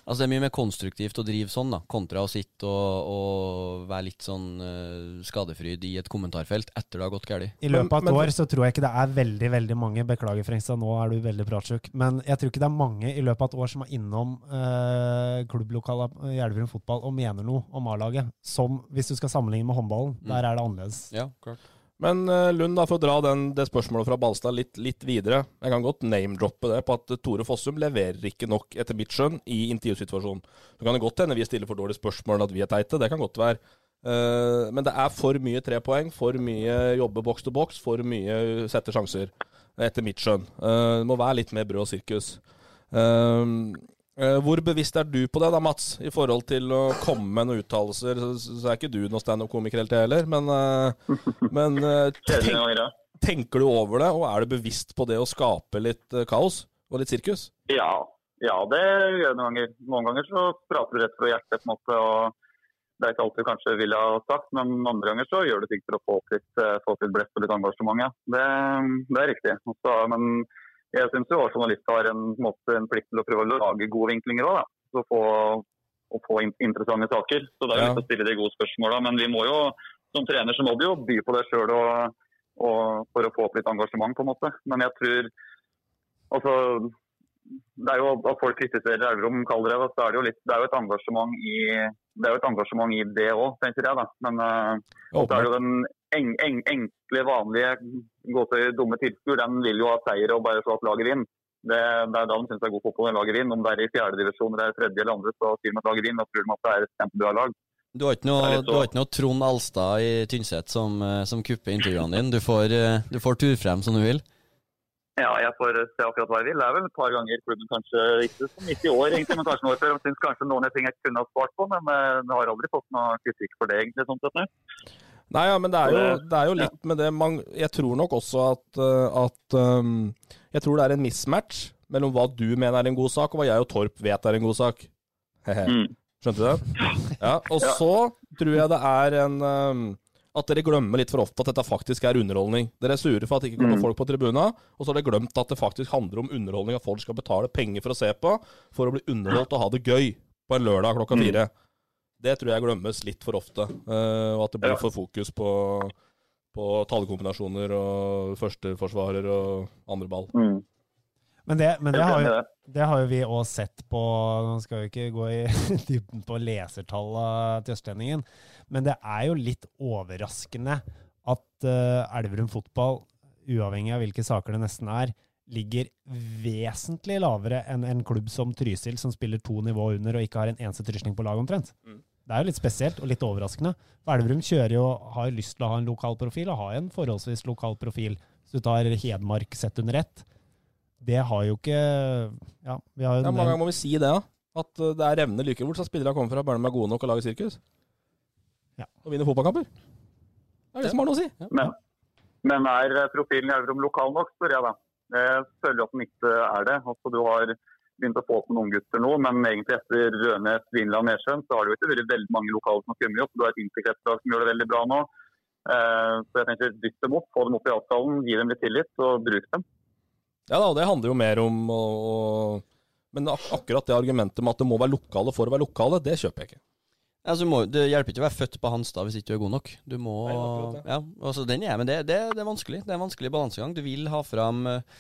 Altså Det er mye mer konstruktivt å drive sånn, da kontra å sitte og, og være litt sånn uh, skadefryd i et kommentarfelt etter det har gått galt. I løpet av et Men- men- år så tror jeg ikke det er veldig veldig mange Beklager, Frengstad, nå er du veldig pratsjuk. Men jeg tror ikke det er mange i løpet av et år som er innom uh, klubblokalet i Elverum fotball og mener noe om A-laget. Som hvis du skal sammenligne med håndballen. Mm. Der er det annerledes. Ja, klart. Men eh, Lund, da, for å dra den, det spørsmålet fra Balstad litt, litt videre. Jeg kan godt name-droppe det på at eh, Tore Fossum leverer ikke nok, etter mitt skjønn, i intervjusituasjonen. Så kan det godt hende vi stiller for dårlige spørsmål, at vi er teite. Det kan godt være. Eh, men det er for mye tre poeng, for mye jobbe boks til boks, for mye sette sjanser. Etter mitt skjønn. Det må være litt mer brød og sirkus. Eh, hvor bevisst er du på det, da, Mats, i forhold til å komme med noen uttalelser? Så, er ikke du noen standup-komiker helt, heller, men, eh, men eh, tenk, tenker du over det, og er du bevisst på det å skape litt kaos og litt sirkus? Ja, ja, det gjør jeg noen ganger. Noen ganger så prater du rett fra hjertet, på en måte. og Det er ikke alt du kanskje ville ha sagt, men andre ganger så gjør du ting for å få opp litt, få opp litt blest og litt engasjement. Ja. Det, det er riktig. Også, men jeg syns jo også journalister har en, en måte, en plikt til å prøve å lage gode vinklinger òg, Og få, å få interessante saker. Så det er jo Ja. å stille de gode spørsmåla. Men vi må jo, som trener så må du jo by på det sjøl for å få opp litt engasjement, på en måte. Men jeg tror Altså, det er jo at folk kritiserer Elverum, kaller det det, så er det jo litt Det er jo et engasjement i det er jo et engasjement i det òg, tenker jeg. da. Men uh, så er det jo den en, en, enkle, vanlige gåtøy, dumme tilskuer, den vil jo ha seier og bare slå at laget vinner. Det, det er da de syns det er god fotball når laget vinner. Om det er i fjerdedivisjon eller tredje eller andre, så sier de at laget vinner. Da tror de at det er et kjempebra lag. Du har ikke noe, har ikke noe Trond Alstad i Tynset som, eh, som kupper intervjuene dine. Du får, eh, du får tur frem som du vil. Ja, jeg får se akkurat hva jeg vil. Det er vel et par ganger klubben kanskje ikke mye i år, egentlig, men kanskje noe før. Jeg syns kanskje noen ting jeg kunne ha spart på, men eh, jeg har aldri fått noe kritikk for det, egentlig. sånn sett. nå. Nei, ja, men det er jo, Det- er jo litt med det man, Jeg tror nok også at, eh, at um, Jeg tror det er en mismatch mellom hva du mener er en god sak, og hva jeg og Torp vet er en god sak. Mm. Skjønte du det? Ja, Og Ja. så tror jeg det er en um, At dere glemmer litt for ofte at dette faktisk er underholdning. Dere er sure for at det ikke kommer Mm. folk på tribuna, og så har dere glemt at det faktisk handler om underholdning, at folk skal betale penger for å se på, for å bli underholdt og ha det gøy på en lørdag klokka Mm. fire. Det tror jeg glemmes litt for ofte, eh, og at det blir Ja. for fokus på, på tallekombinasjoner og førsteforsvarer og andre ball. Mm. Men det, men det har jo det. har jo vi òg sett på Nå skal vi ikke gå i dybden på lesertallene til Østlendingen, men det er jo litt overraskende at uh, Elverum fotball, uavhengig av hvilke saker det nesten er, ligger vesentlig lavere enn en klubb som Trysil, som spiller to nivå under og ikke har en eneste trysling på laget omtrent. Mm. Det er jo litt spesielt og litt overraskende. For Elverum kjører jo, har lyst til å ha en lokal profil, og har en forholdsvis lokal profil. Hvis du tar Hedmark sett under ett, det har jo ikke Ja, vi har jo Ja, mange ganger må vi si det, da. At uh, det er evne like bort, så spillerne kommer fra, bare de er gode nok og lager sirkus. Ja. Og vinner fotballkamper. Det er det som har noe å si. Men, Men er eh, profilen i Elverum lokal nok, spør jeg da. Jeg føler at den ikke er det. Altså, du har begynt å få opp noen unggutter nå, men egentlig etter Rønes, Vinland, Nesjøen, så har det jo ikke vært veldig mange lokale som har kommet opp. Du har et interkretslag som gjør det veldig bra nå. Eh, Så jeg tenker dytt dem opp, få dem opp i avtalen, gi dem litt tillit og bruk dem. Ja da, det handler jo mer om å, å Men ak akkurat det argumentet med at det må være lokale for å være lokale, det kjøper jeg ikke. Altså, må, det hjelper ikke å være født på Hanstad hvis ikke du er god nok. Du må Nei, akkurat det. Ja, altså den er, men det, det, det er vanskelig. Det er en vanskelig balansegang. Du vil ha fram eh,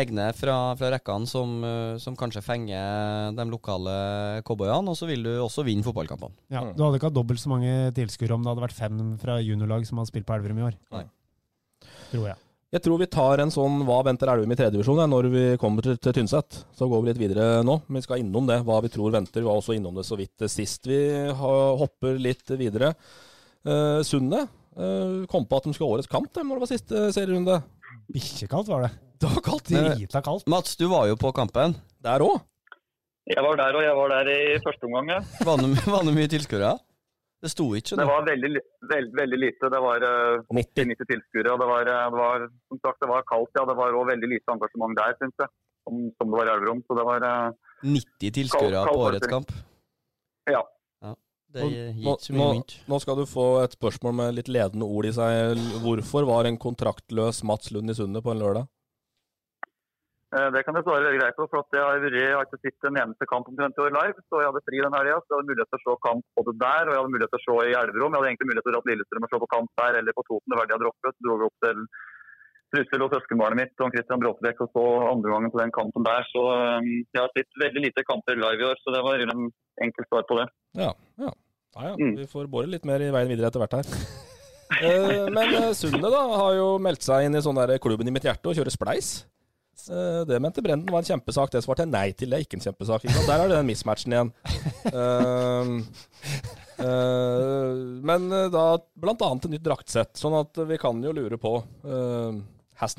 egne fra, fra rekkene som, eh, som kanskje fenger de lokale cowboyene, og så vil du også vinne fotballkampene. Ja, du hadde ikke hatt dobbelt så mange tilskuere om det hadde vært fem fra juniorlag som hadde spilt på Elverum i år. Nei. Tror jeg. Jeg tror vi tar en sånn Hva venter Elverum i tredjevisjon når vi kommer til, til Tynset. Så går vi litt videre nå. Men vi skal innom det, hva vi tror venter. Vi var også innom det så vidt sist. Vi ha- hopper litt videre. Uh, Sunne eh, kom på at de skulle ha årets kamp dem, når det var siste serierunde. Bikkjekaldt var det. Det var kaldt. Drita kaldt. Mats, du var jo på kampen. Der òg. Jeg var der, og jeg var der i første omgang. ja. Var det, mye tilskuere? Det sto ikke Det var veldig, li- veldig, veldig lite. Det var eh, 90. 90 tilskuere. Det var, eh, det var som sagt, det var kaldt, ja. Det var òg veldig lite engasjement der, syns jeg. Som, som det var i Elverum. Så det var eh, 90 tilskuere Kald- kald på årets kamp. Ja. Det gikk gir ikke så mye nå, mynt. nå skal du få et spørsmål med litt ledende ord i seg. Hvorfor var en kontraktløs Mats Lund i Sundet på en lørdag? Eh, Det kan jeg svare veldig greit på. for at Jeg har, vært- jeg har ikke sett en eneste kamp omtrent i år live. så Jeg hadde fri den helga, så jeg hadde mulighet til å se kamp både der og jeg hadde mulighet til å se i Elverum. Jeg hadde egentlig mulighet til å dra til Lillestrøm og se på kamp der eller på Toten. Det var det jeg droppet. Dro opp til Trussel og søskenbarnet mitt og Christian Bråtebekk og så andre gangen på den kampen der. Så eh, jeg har sett veldig lite kamper live i år, så det var en enkelt svar på det. Ja, ja. ja, ja. Mm. Vi får bore litt mer i veien videre etter hvert her. Eh, men Sundet da har jo meldt seg inn i sånn der klubben i mitt hjerte og kjører spleis. Eh, det mente Brenden var en kjempesak. Det svarte jeg nei til. Det er ikke en kjempesak. Ikke? Der er det den mismatchen igjen. uh, uh, men eh, da annet et nytt draktsett, sånn at vi kan jo lure på uh,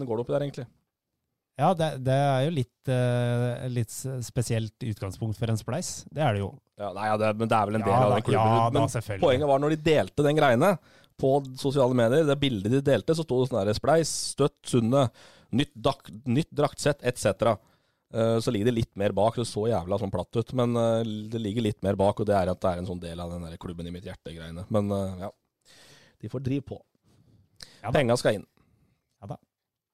går det oppi der, egentlig? Ja, det, det er jo litt, uh, litt spesielt utgangspunkt for en spleis. Det er det jo. Ja, nei, ja, det, men det er vel en del Ja av den klubben. ja men da, poenget var når de delte den greiene på sosiale medier, det bildet de delte, så sto det sånn der Spleis, støtt Sundet, nytt, dak, nytt draktsett etc. Eh, Så ligger det litt mer bak. Det så jævla sånn platt ut, men eh, det ligger litt mer bak, og det er at det er en sånn del av den der klubben i mitt hjerte-greiene. Men eh, ja, de får drive på. Ja. Penga skal inn. Ja da.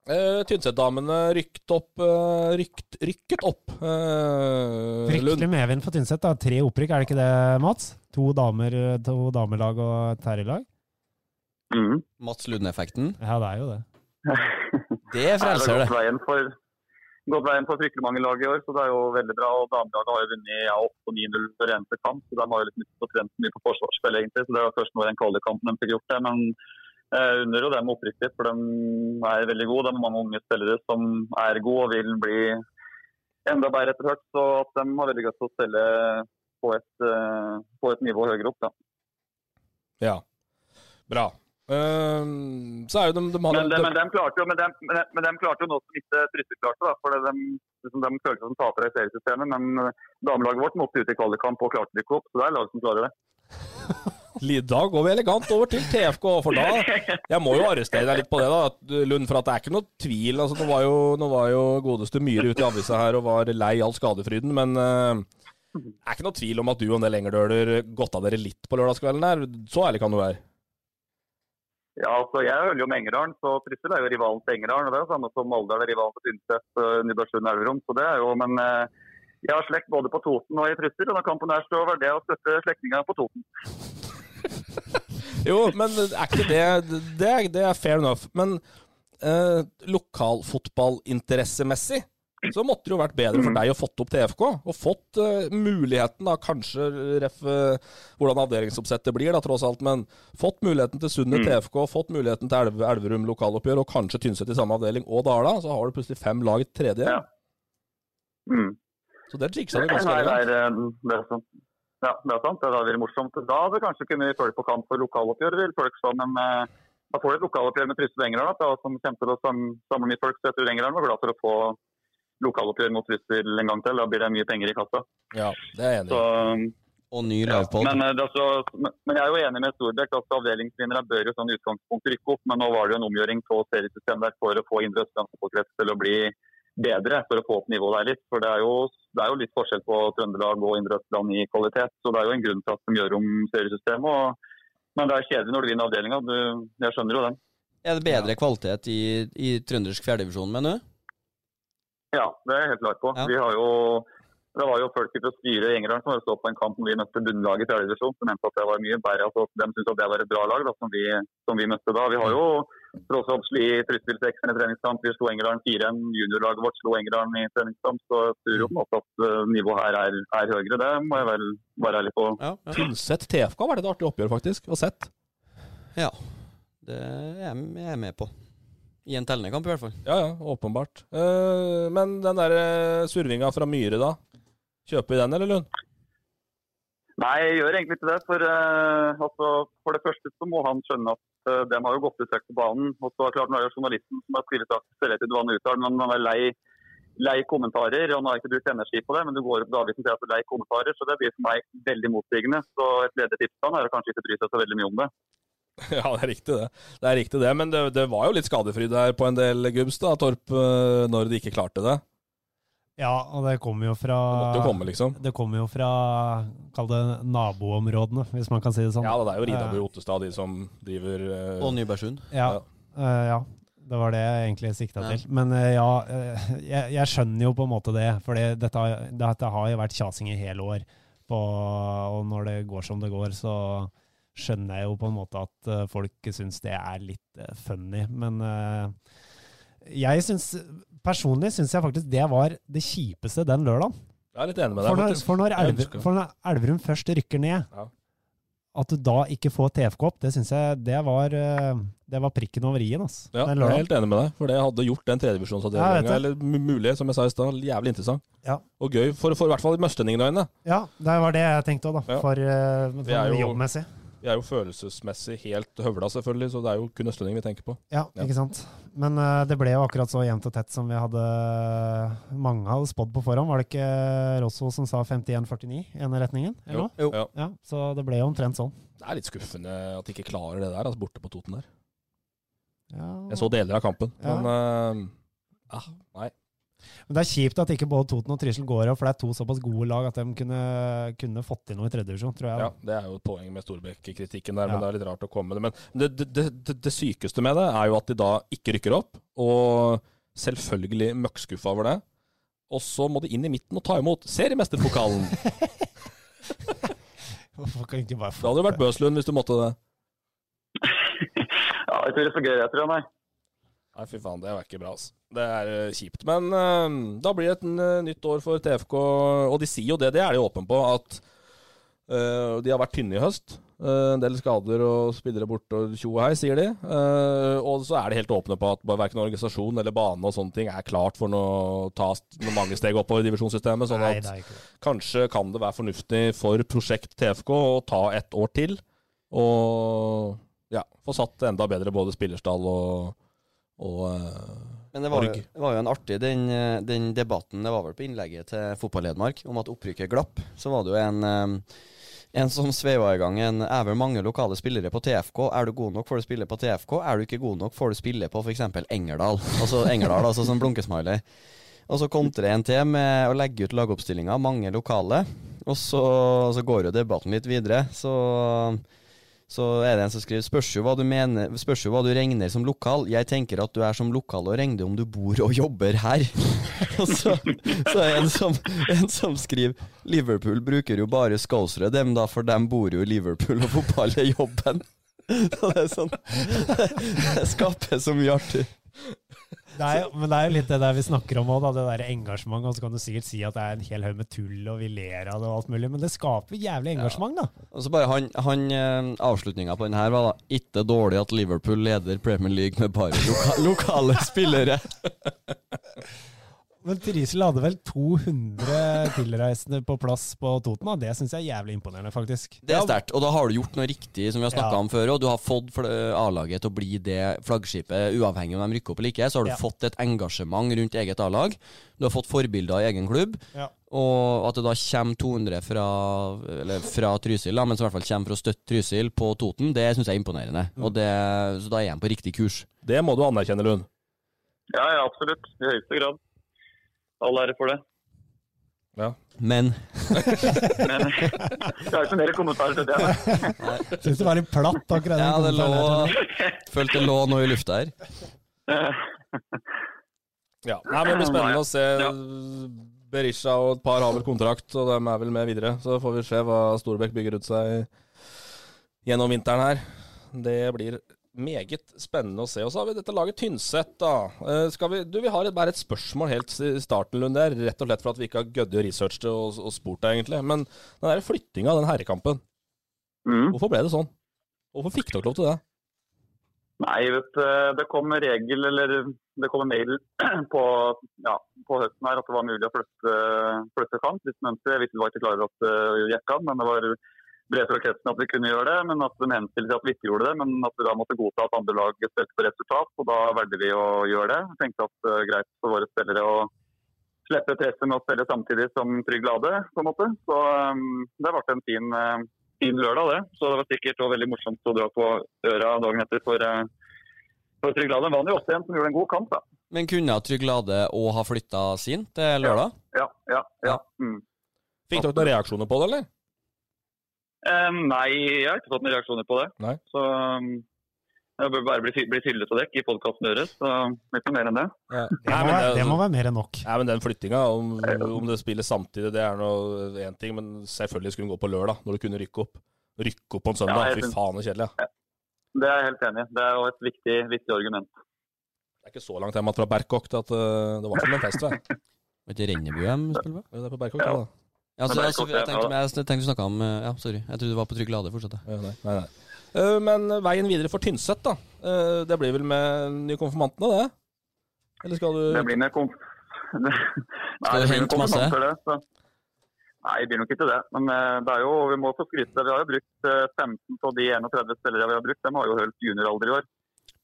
Uh, Tynset-damene rykket opp uh, rykt, Rykket opp. Uh, Fryktelig medvind for Tynset. da. Tre opprykk, er det ikke det, Mats? To, damer, to damelag og et herrelag? Mm. Mats Lund-effekten. Ja, det er jo det. Det frelser det. veien for, gått veien for fryktelig mange lag i år, så det er jo veldig bra. og Damelaget har jo vunnet ja, 8-9-0 hver eneste kamp, så de har jo liksom ikke trent mye på forsvarsspill, egentlig. så Det var først nå den kvalikkampen de fikk gjort det. men jeg unner jo dem oppriktig, for de er veldig gode. De har mange unge spillere som er gode og vil bli enda bedre etter hvert. Så at de har veldig godt å spille på et, eh, på et nivå høyere opp. Da. Ja. Bra. Ehm, så er jo de, de hadde, Men, de, men, de klarte jo, men, de, men, de, klarte jo noe som ikke Trysil klarte. Da, for de, liksom, de følte seg som tapere i seriesystemet. Men eh, damelaget vårt måtte ut i kvalikkamp og klarte det ikke opp. Så det er lag som klarer det. Da går vi elegant over til TFK, for da Jeg må jo arrestere deg litt på det, da, Lund. For at det er ikke noe tvil. altså Nå var jo, nå var jo godeste Myhre ute i avisa her og var lei all skadefryden, men uh, det er ikke noe tvil om at du og en del engerdøler godta dere litt på lørdagskvelden der. Så ærlig kan du være. Ja, altså Jeg hører jo med Engerdalen, så Trysil er jo rivalen til Engerdalen. og Det er jo samme som Molde er rivalen til Tynset, uh, Nybergsund Elverum. Så det er jo, men eh, jeg har slekt både på Toten og i Trysil, og når kampen er så var det å støtte slektninga på Toten. Jo, men er ikke det Det det er fair enough. Men eh, lokalfotballinteressemessig så måtte det jo vært bedre for deg å fått opp TFK, og fått uh, muligheten, da, kanskje ref eh, hvordan avdelingsoppsettet blir, da, tross alt, men fått muligheten til Sundet Mm. TFK, fått muligheten til Elv Elverum lokaloppgjør, og kanskje Tynset i samme avdeling, og Dala, så har du plutselig fem lag i tredje. Ja. Mm. Så det jiksa du ganske greit. eh. Ja, det er sant. Det hadde vært morsomt. Da hadde kanskje kunne vi følge på kamp for lokaloppgjør, vil folk så, men eh, da får du et lokaloppgjør med Trysil og Engerdal, da, som kommer til å samle mye folk. Så jeg tror Engerdal var glad for å få lokaloppgjør mot Trysil en gang til. Da blir det mye penger i kassa. Ja, det er jeg enig Så. Og ny Ja, men, eh, men men jeg er jo enig med Storbekk at avdelingsvinnere bør jo sånn utgangspunkt rykke opp. Men nå var det jo en omgjøring på seriesystemet der for å få Indre Østland fotballkrets til å bli bedre. For å få opp nivået der litt. For det er, jo, det er jo litt forskjell på Trøndelag og Indre Østland i kvalitet. Så det er jo en grunn til at de gjør om seriesystemet. Og, men det er kjedelig når du vinner avdelinga. Jeg skjønner jo den. Er det bedre kvalitet i, i trøndersk fjerdedivisjon, mener du? Ja, det er jeg helt klar på. Ja. Vi har jo, det var jo folk fra styret i Engerdal som stod på en kamp når vi møtte bunnlaget i fjerde divisjon, som mente at det var mye bedre. Altså, de syntes at det var et bra lag da, som, vi, som vi møtte da. Vi har jo tross alt i Trysil 6 i treningskamp. Vi slo Engerdal 4-1. Juniorlaget vårt slo Engerdal i treningskamp. Så jeg tror jo på en måte at eh, nivået her er, er høyere. Det må jeg vel være ærlig på. Ja. ja. Tynset TFK var det et artig oppgjør, faktisk. å sett. ja. Det er jeg med på. I en tellende kamp, i hvert fall. Ja, ja, åpenbart. Uh, men den der eh, survinga fra Myhre, da? Kjøper vi den, eller Lund? Nei, jeg gjør egentlig ikke det. For, uh, altså, for det første så må han skjønne at uh, de har jo gått ut vekk på banen. Og så er det klart, nå er det journalisten som har skrevet at Duane uttaler, men han er lei, lei kommentarer. og Han har ikke brukt energi på det, men du går opp Davidsen til at du er lei kommentarer. Så det blir for meg veldig motsigende. Så et ledertips til han er å kanskje ikke bry seg så veldig mye om det. Ja, det er riktig det. Det er riktig det, Men det, det var jo litt skadefryd der på en del gubbs, da, Torp, eh, når de ikke klarte det. Ja, og det kommer jo fra Det måtte jo komme, liksom. Det kommer jo fra Kall det naboområdene, hvis man kan si det sånn. Ja, det er jo Ridabu og Ottestad, de som driver eh, Og Nybergsund. Ja, Ja. eh, ja. Det var det jeg egentlig sikta Ja. til. Men eh, ja, eh, jeg, jeg skjønner jo på en måte det. For dette, har- dette har jo vært kjasing i hele år. På, og når det går som det går, så skjønner jeg jo på en måte at eh, folk syns det er litt eh, funny. Men eh, jeg syns Personlig syns jeg faktisk det var det kjipeste den lørdagen. Jeg er litt enig med deg, For når, for når, Elver, for når Elverum først rykker ned, Ja. at du da ikke får TFK-opp, det syns jeg det var, det var prikken over i-en. Altså, Ja, jeg er helt enig med deg, for det hadde gjort den Ja, vet det. eller mulig, som jeg sa i stad, jævlig interessant. Ja. Og gøy, for, for i hvert fall i Møstlendingen-øyne. Ja, det var det jeg tenkte òg, da. Ja. For, for er jo- jobbmessig. Vi er jo følelsesmessig helt høvla, selvfølgelig, så det er jo kun østlending vi tenker på. Ja, Ja. ikke sant. Men uh, det ble jo akkurat så jevnt og tett som vi hadde Mange hadde spådd på forhånd. Var det ikke Rosso som sa 51-49 i ene retningen? Jo. Jo. Ja. Ja, så det ble jo omtrent sånn. Det er litt skuffende at de ikke klarer det der, altså borte på Toten der. Ja. Jeg så deler av kampen, Ja. men uh, ja, nei. Men det er kjipt at ikke både Toten og Trysil går opp, for det er to såpass gode lag at de kunne, kunne fått til noe i tredjedivisjon, tror jeg. Ja, det er jo et poeng med Storbekk-kritikken der, men Ja. det er litt rart å komme med det. Men det, det, det, det, sykeste med det er jo at de da ikke rykker opp, og selvfølgelig møkkskuffa over det. Og så må de inn i midten og ta imot seriemesterpokalen. Hvorfor kan ikke bare Det hadde jo vært Bøslund hvis du måtte det. Ja, jeg tror det er så gøy, jeg tror jeg, nei. Nei, fy faen, det var ikke bra, altså. Det er eh, kjipt. Men uh, da blir det et eh, nytt år for TFK, og de sier jo det, det er de åpne på, at uh, de har vært tynne i høst. En del skader og spillere borte og tjo og hei, sier de. Og så er de helt åpne på at verken organisasjon eller bane og sånne ting er klart for å ta mange steg oppover i divisjonssystemet. Sånn at kanskje kan det være fornuftig for prosjekt TFK å ta et år til. Og ja, få satt enda bedre både spillerstall og, og eh, Men det var, jo, det var jo en artig den, eh, den debatten Det var vel på innlegget til Fotball-Hedmark om at opprykket glapp. Så var det jo en eh, en som sveiva i gang en Er vel mange lokale spillere på TFK. Er du god nok, får du spille på TFK. Er du ikke god nok, får du spille på f.eks. Engerdal. Altså Engerdal, altså som blunkesmiley. Og så kontrer en til med å legge ut lagoppstillinga, mange lokale. Og så, så går jo debatten litt videre. Så så er det en som skriver spørs jo hva du mener Spørs jo hva du regner som lokal. Jeg tenker at du er som lokal og regner om du bor og jobber her. og så, så er det en som, en som skriver Liverpool bruker jo bare scousere, dem da, for dem bor jo i Liverpool, og fotball er jobben. Så det er sånn Det skaper så mye artig. Det er, men det er jo litt det der vi snakker om òg, det der engasjementet. Og så kan du sikkert si at det er en hel haug med tull, og vi ler av det og alt mulig, men det skaper jævlig engasjement, da. Og så bare han, han eh, Avslutninga på den her var da Ikke dårlig at Liverpool leder Premier League med bare loka lokale spillere. Men Trisel hadde vel 200 tilreisende på plass på Toten, det syns jeg er jævlig imponerende, faktisk. Det er sterkt, og da har du gjort noe riktig, som vi har snakka Ja. om før. Og du har fått A-laget til å bli det flaggskipet, uavhengig om de rykker opp eller ikke. Så har du Ja. fått et engasjement rundt eget A-lag. Du har fått forbilder i egen klubb. Ja. Og at det da kommer 200 fra, eller fra Trysil, da, men som i hvert fall kommer for å støtte Trysil på Toten, det syns jeg er imponerende. Og det, så da er han på riktig kurs. Det må du anerkjenne, Lund. Ja, ja, absolutt. I høyeste grad. All ære for det. Ja. Men jeg har ikke mer kommentarer til det. Syns det var litt platt, akkurat. ja, det lå kommentaren. Følte det lå noe i lufta her. Ja, Nei, men Det blir spennende å se. Berisha og et par har vel kontrakt, og de er vel med videre. Så får vi se hva Storbekk bygger ut seg gjennom vinteren her. Det blir meget spennende å se. Og så har vi dette laget Tynset, da. Eh, Skal vi, du, vi har et, bare et spørsmål helt i starten, Lund. Det er rett og slett for at vi ikke har gødde researchet og, og spurt deg, egentlig. Men den der flyttinga av den herrekampen, Mm. hvorfor ble det sånn? Hvorfor fikk dere lov til det? Nei, vet du, det kom regel, eller det kom en mail på, ja, på høsten her at det var mulig å flytte, flytte kamp. Hvis man. Jeg visste det var ikke klar over at det gikk an, men det var brev fra kretsen at vi kunne gjøre det. Men at de henstilte til at vi ikke gjorde det, men at vi da måtte godta at andre lag spilte på resultat. Og da valgte vi å gjøre det. Jeg tenkte at det er greit for våre spillere å slippe presset med å spille samtidig som Trygg Lade, på en måte. Så um, det ble en fin, uh, fin lørdag, det. Så det var sikkert også veldig morsomt å dra på øra dagen etter for, uh, for Trygg Lade. Vant jo også en som gjorde en god kamp, da. Men kunne Trygg Lade òg ha flytta sin til lørdag? Ja, ja, ja. Mm. Fikk dere noen reaksjoner på det, eller? Eh, nei, jeg har ikke fått noen reaksjoner på det. Nei. Så um, jeg bør bare bli, bli hyllet av dekk i podkasten deres. Så litt mer enn det. Ja. Det må, være, det må være mer enn nok. Nei, men Den flyttinga, om, om det spilles samtidig, det er noe én ting. Men selvfølgelig skulle den gå på lørdag, når du kunne rykke opp. Rykke opp på en søndag. Ja, Fy faen, så kjedelig. Ja. Det er jeg helt enig i. Det er jo et viktig, viktig argument. Det er ikke så langt hjem fra Berkåk til at uh, det var som en fest. vel? Var ikke Rennebu de spiller på? Ja, Det er på Berkåk. Ja. da. Ja, så, altså, jeg tenkte, jeg, jeg tenkte du snakka om eh, Ja, sorry. Jeg trodde du var på Trygg Lade. Fortsett. Ja, nei, nei, nei. Uh, men veien videre for Tynset, da. Uh, det blir vel med nye konfirmantene, det? Eller skal du Det blir med konf... Nei, Skal du hente masse? Det, så. Nei, det blir nok ikke det. Men det er jo, vi må få skryte. Vi har jo brukt eh, 15 av de 31 spillere vi har brukt. De har jo holdt junioralder i år.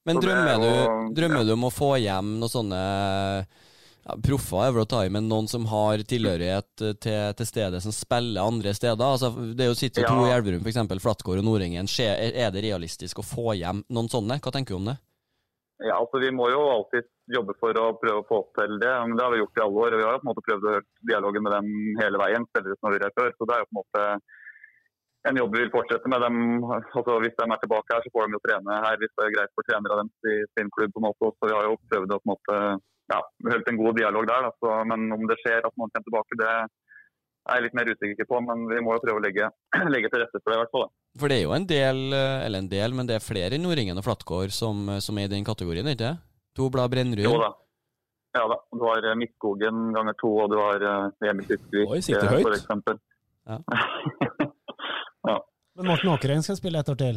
Men drømmer, er drømmer du, jo- drømmer du om å få hjem noen sånne ja, Proffer er vel å ta i, men noen som har tilhørighet eh, til, til stedet, som spiller andre steder? Altså, det er jo sitter jo to i. Elverum, f.eks. Flatgård og Nordengen. Er det realistisk å få hjem noen sånne? Hva tenker du om det? Ja, altså Vi må jo alltid jobbe for å prøve å få til det. men Det har vi gjort i alle år. og Vi har jo på en måte prøvd å høre dialogen med dem hele veien. spillere som har vært før. Så det er jo på en måte en jobb vi vil fortsette med. Dem, altså Hvis de er tilbake her, så får de jo trene her hvis det er greit for trenere av dem i sin klubb. på en måte. Så vi har jo prøvd å på en måte, ja, holdt en god dialog der. Da. Så, men om det skjer at noen kommer tilbake, det er jeg litt mer usikker på. Men vi må jo prøve å legge, legge til rette for det, i hvert fall. da. For det er jo en del, eh, eller en del, men det er flere i Nordengen og Flatgård som, eh, som er i den kategorien, ikke det? To blad Jo da. Ja da. Du har eh, Midtskogen ganger to, og du har Emil Tyskvik for eksempel. Ja. Men Morten Åkerøyen skal spille et år til.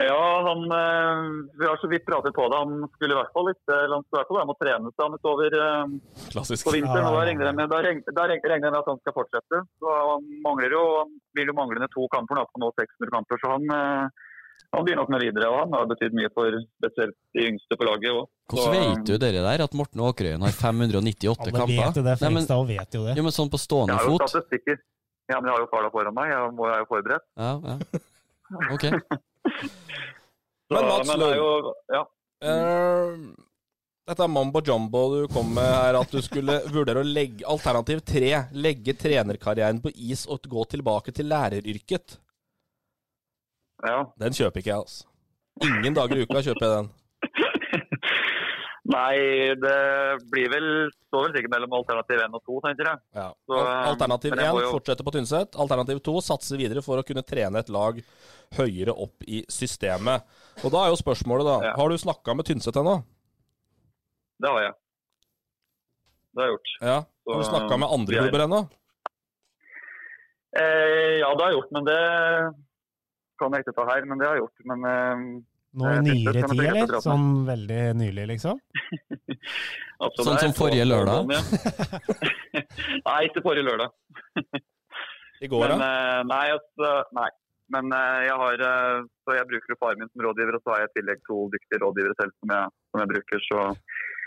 Ja, han, eh, vi har så vidt pratet på det. Han skulle i hvert fall litt, han skulle i hvert fall være med å trene seg utover eh, Klassisk. på vinteren. Ja, og ja, Da ja. regner jeg med, da regner, jeg med at han skal fortsette. Så han mangler jo, han blir jo manglende to kamper nå, på nå 600 kamper. Så han, eh, han blir nok med videre. og Han har betydd mye for spesielt de yngste på laget. også. Hvordan vet du dere der, at Morten Åkerøyen har 598 Alle kamper? vet jo det, Frekstad vet jo det. jo, men sånn på stående Jeg har jo fot? statistikker. Ja, men jeg har jo farla foran meg. Jeg må jeg er jo forberedt. Ja, ja. Ok. Men Mats er ja. uh, dette er mambo jumbo du kom med her, at du skulle vurdere å legge Alternativ tre, legge trenerkarrieren på is og gå tilbake til læreryrket. ja. Den kjøper ikke jeg, altså. Ingen dager i uka kjøper jeg den. Nei, det blir vel står vel sikkert mellom alternativ 1 og 2, tenker jeg. Ja. Så, eh, Alternativ men 1 må jo- fortsetter på Tynset. Alternativ 2 satser videre for å kunne trene et lag høyere opp i systemet. Og Da er jo spørsmålet, da. Ja. Har du snakka med Tynset ennå? Det har jeg. Det har jeg gjort. Ja. Har du snakka med andre er- klubber ennå? Eh, ja, det har jeg gjort, men det kan jeg ikke ta her. Men det har jeg gjort. Men eh, Nå i nyere tid, eller? Sånn veldig nylig, liksom? Absolutt, Sånn er som forrige lørdag? sånn, nei, ikke forrige lørdag. I går, Men, da? eh, nei, altså, nei. Men eh, jeg har eh, Så jeg bruker faren min som rådgiver, og så har jeg i tillegg to dyktige rådgivere selv som jeg, som jeg bruker. Så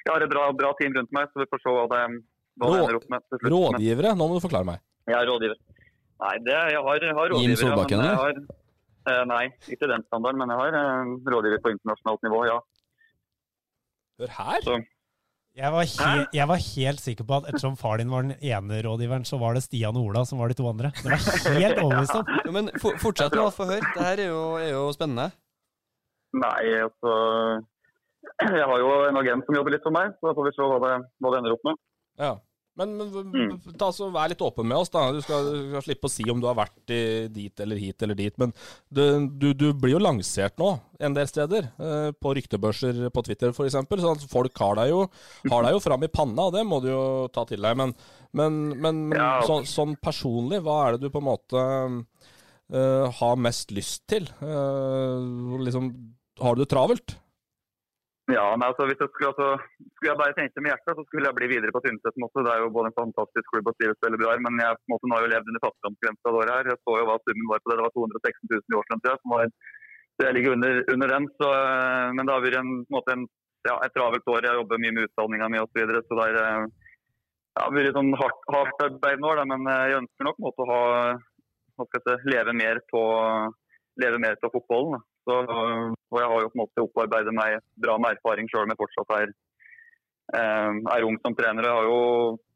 jeg har et bra, bra team rundt meg, så vi får se hva det, hva det ender opp med. slutt. Rådgivere, nå må du forklare meg. Jeg er rådgiver. Nei, det, jeg har, jeg har Jim rådgivere. ja, Solbakken, eller? har, eh, nei, ikke den standarden, men jeg har eh, rådgiver på internasjonalt nivå, ja. Hør her. Så, Jeg var, he jeg var helt sikker på at ettersom far din var den ene rådgiveren, så var det Stian og Ola som var de to andre. Det var helt overbevist om. Ja, men for, fortsett nå, få høre. Det her er jo, er jo spennende. nei, altså Jeg har jo en agent som jobber litt for meg, så da får vi se hva det, hva det ender opp med. Ja. Men, men Mm. ta, så vær litt åpen med oss, da. Du skal, du skal slippe å si om du har vært dit eller hit eller dit. Men du, du, du blir jo lansert nå en del steder. Eh, på ryktebørser på Twitter f.eks. Så folk har deg, jo, har deg jo fram i panna, og det må du jo ta til deg. Men, men, men, Ja. sånn, sånn personlig, hva er det du på en måte eh, har mest lyst til? Eh, liksom, har du det travelt? Ja, men altså, hvis jeg skulle, altså, skulle jeg bare tenke med hjertet, så skulle jeg bli videre på Tynset. Det er jo både en fantastisk klubb og spille veldig bra men jeg på en måte, nå har jo levd under fattigdomsgrensa året her. Jeg så jo hva summen var på det. Det var 216 000 i årslønn, tror jeg. Som var, så jeg ligger under, under den. Så, eh, men det har vært en, måte en, ja, et travelt år. Jeg jobber mye med utdanninga mi osv. Så, videre, så det eh, ja, har vært sånn hardt, hardt arbeid nå, da, men eh, jeg ønsker nok måte å ha, leve mer på, leve mer på fotballen. Da. Så, og jeg har jo på en måte opparbeidet meg bra med erfaring sjøl om jeg fortsatt er, eh, er ung som trener. Jeg har jo,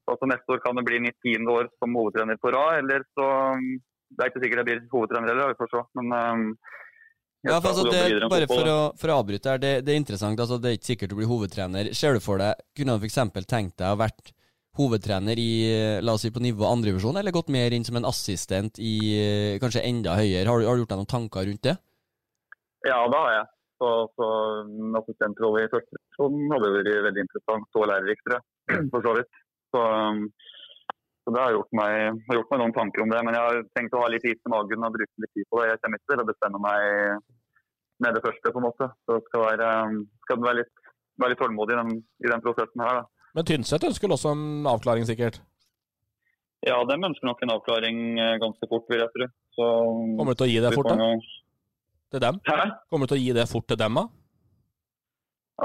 altså Neste år kan det bli mitt tiende år som hovedtrener på rad. eller så Det er ikke sikkert jeg blir hovedtrener heller, vi får se. Men eh, Ja, for altså, det, bare for å, for å avbryte her, det, det er interessant. altså Det er ikke sikkert du blir hovedtrener. Ser du for deg, Kunne du f.eks. tenkt deg å vært hovedtrener i la oss si på nivå andrevisjon, eller gått mer inn som en assistent i eh, kanskje enda høyere? Har, du- har du gjort deg noen tanker rundt det? Ja, det har jeg. Så, så en assistentrolle i første divisjon hadde vært veldig interessant og lærerikt. For så vidt. Så, um, så det har gjort, meg, har gjort meg noen tanker om det. Men jeg har tenkt å ha litt is i magen og bruke litt tid på det. Jeg kommer ikke til å bestemme meg med det første, på en måte. Så det skal være, um, skal være, litt, være litt tålmodig i den, i den prosessen her. da. Men Tynset ønsker også en avklaring, sikkert? Ja, de ønsker nok en avklaring eh, ganske fort, vil jeg tro. Så, Kommer du til å gi det fort, da? Til dem? Hæ? Kommer du til å gi det fort til dem, da?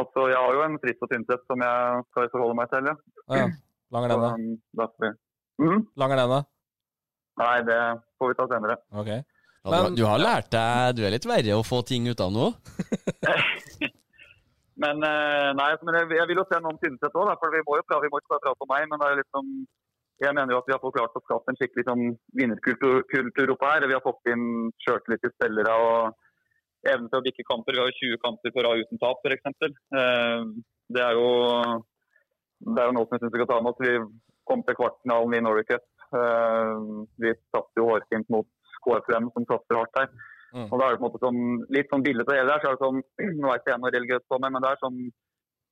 Altså, jeg har jo en frist og Tynset som jeg skal forholde meg til, ja. Ja. Lang er den, da? Så, um, da får vi- Mhm. Lang er den, da? Nei, det får vi ta senere. Ok. Ja, Men- du, har lært deg Du er litt verre å få ting ut av nå? Men, eh, nei, men jeg, jeg vil jo se noe om Tynset òg, for vi må jo prate, vi må ikke bare prate om meg. Men det er liksom, jeg mener jo at vi har fått klart å skape en skikkelig sånn vinnerkultur oppe her. Vi har fått inn sjøltillit til spillere og evne til å bikke kamper. Vi har jo 20 kamper på rad uten tap, f.eks. Eh, det er jo det er jo noe som jeg syns vi skal ta med oss. Vi kom til kvartfinalen i Norway Cup. Eh, vi tapte jo hårfint mot KFM, som satser hardt her. Mm. Og da er det på en måte sånn, litt sånn bilde til det der. så er det sånn, Nå er ikke jeg noe religiøs på meg, men det er sånn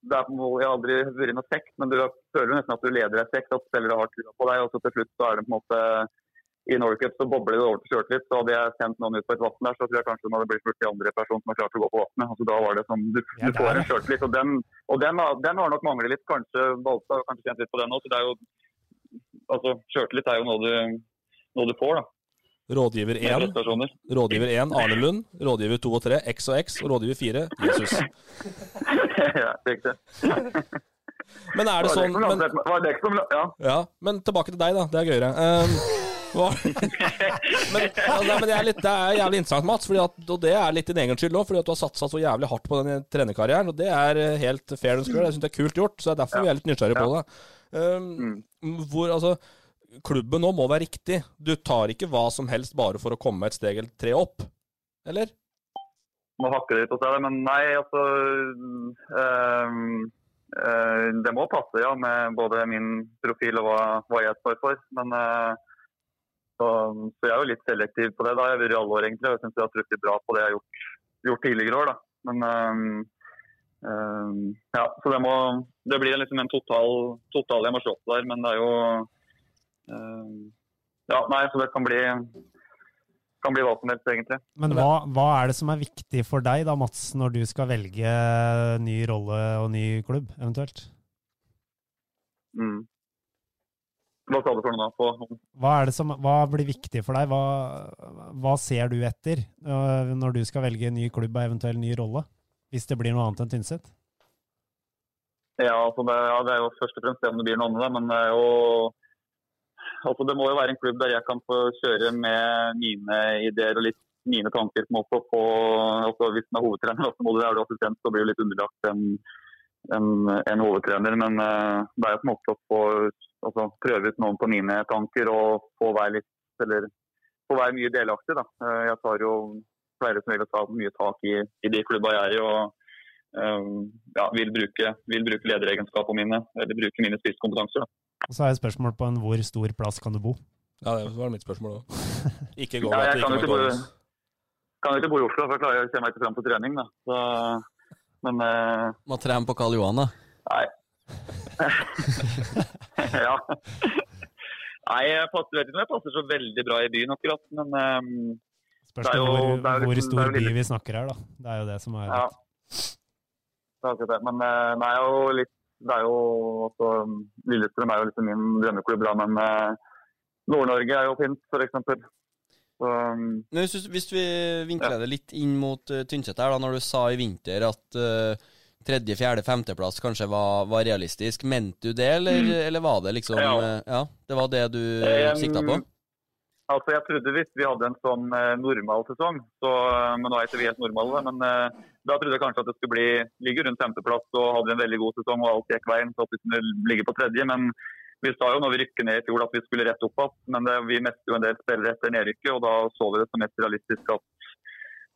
det er på måte, Jeg har aldri vært i noe sekt, men du føler jo nesten at du leder et sekt, at spillere har trua på deg. Og så til slutt så er det på en måte I Norway Cup så bobler det over til sjøltillit. Så hadde jeg sendt noen ut på et vann der, så tror jeg kanskje hun hadde blitt spurt til andre person som har klart å gå på vannet. Altså, da var det sånn Du, Ja, du får en sjøltillit. Og, den, og den, har- den har nok manglet litt. Kanskje Balstad har kanskje kjent litt på den òg. Så det jo Altså, sjøltillit er jo noe du, noe du får, da. Rådgiver 1, rådgiver 1 Arne Lund, rådgiver 2 og 3 X og X, og rådgiver 4 Jesus. ja, riktig. Men er det sånn men, Var det ikke Ja. Ja, men tilbake til deg, da. Det er gøyere. Um? Men, ja, men det, er litt, det er jævlig interessant, Mats, fordi at, og det er litt din egen skyld òg, fordi at du har satsa så jævlig hardt på den trenerkarrieren. Og det er eh, helt fair. Jeg syns det er kult gjort, så det er derfor vi er litt nysgjerrige på det. Um, hvor, altså, klubben nå må være riktig. Du tar ikke hva som helst bare for å komme et steg eller tre opp, eller? Må hakke det og hos deg, men nei, altså øh, øh, Det må passe, ja, med både min profil og hva, hva jeg står for. Men eh, så, så jeg er jo litt selektiv på det. da. Jeg har vært i alle år, egentlig. og Jeg syns jeg har truffet bra på det jeg har gjort, gjort tidligere år. da. Men um, um, ja, så det må Det blir liksom en total, total jeg må slåss der, men det er jo um, Ja, nei, så det kan bli kan bli hva som helst, egentlig. Men hva, hva er det som er viktig for deg da, Mats, når du skal velge ny rolle og ny klubb, eventuelt? Mm. Hva sa du for noe da? På, Hva, er det som, hva blir viktig for deg? Hva, hva ser du etter øh, når du skal velge ny klubb og eventuell ny rolle? Hvis det blir noe annet enn Tynset? Ja, altså det, ja, det er jo først og fremst det om det blir noe annet, men det jo altså Det må jo være en klubb der jeg kan få kjøre med mine ideer og litt mine tanker. på på, altså Hvis man er hovedtrener, så må du være assistent, så blir det litt underlagt en, en, en hovedtrener. Men uh, det er jo på en måte å få altså, prøve ut noen på mine tanker og få være litt eller få være mye delaktig. da. Uh, jeg tar jo pleier som regel å ta mye tak i, i de klubba jeg er i. og um, ja, vil bruke, vil bruke lederegenskapene mine, eller bruke mine spisskompetanser. Og så har jeg et spørsmål på en hvor stor plass kan du bo? Ja, det var mitt spørsmål òg. Ikke gå Ja, jeg kan jo ikke bo, kan ikke bo i Oslo, for jeg klarer å se meg ikke fram på trening. da. Så, men uh, Må trene på Karl Johan, da. nei. ja. Nei, jeg passer, vet ikke om jeg passer så veldig bra i byen akkurat, men um, Spørs Det er jo- hvor, det er hvor liksom- stor det er by vi snakker her, da. Det er jo det som er Ja. Det. Men uh, det er jo litt Det er jo også Lillestrøm er jo liksom min drømmeklubb, da, men uh, Nord-Norge er jo fint, f.eks. Så um, Men hvis, hvis vi vinkler det litt inn mot uh, Tynset her, da, når du sa i vinter at uh, tredje, fjerde, femteplass kanskje var, var realistisk, mente du det, eller, Mm. eller var det liksom Ja. uh, ja, Det var det du um, sikta på? Altså, Jeg trodde hvis vi hadde en sånn eh, normal sesong, så, eh, men nå er ikke vi helt normale, men uh, da trodde jeg kanskje at det skulle bli, ligge rundt femteplass og hadde vi en veldig god sesong og alt gikk veien, så at vi kunne ligge på tredje. Men vi sa jo når vi rykket ned i fjor at vi skulle rett opp igjen, men det, vi mistet jo en del spillere etter nedrykket, og da så vi det som mest realistisk at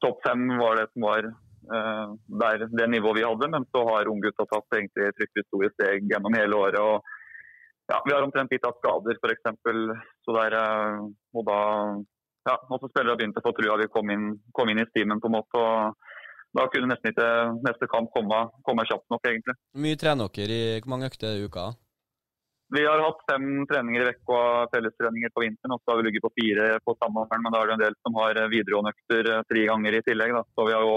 topp fem var det som var uh, der, det nivået vi hadde. Men så har unggutta tatt egentlig fryktelig store steg gjennom hele året. og ja, Vi har omtrent litt av skader, f.eks. Så der, uh, og da ja, også spillere har begynt å få trua vi kom inn, kom inn i stimen på en måte. og Da kunne nesten ikke neste kamp komme, komme kjapt nok, egentlig. Mye trener dere i Hvor mange økter i uka? Vi har hatt fem treninger i uka, fellestreninger på vinteren, og så har vi ligget på fire på sommeren. Men da er det en del som har eh, videregående økter eh, tre ganger i tillegg. Da. Så vi er jo,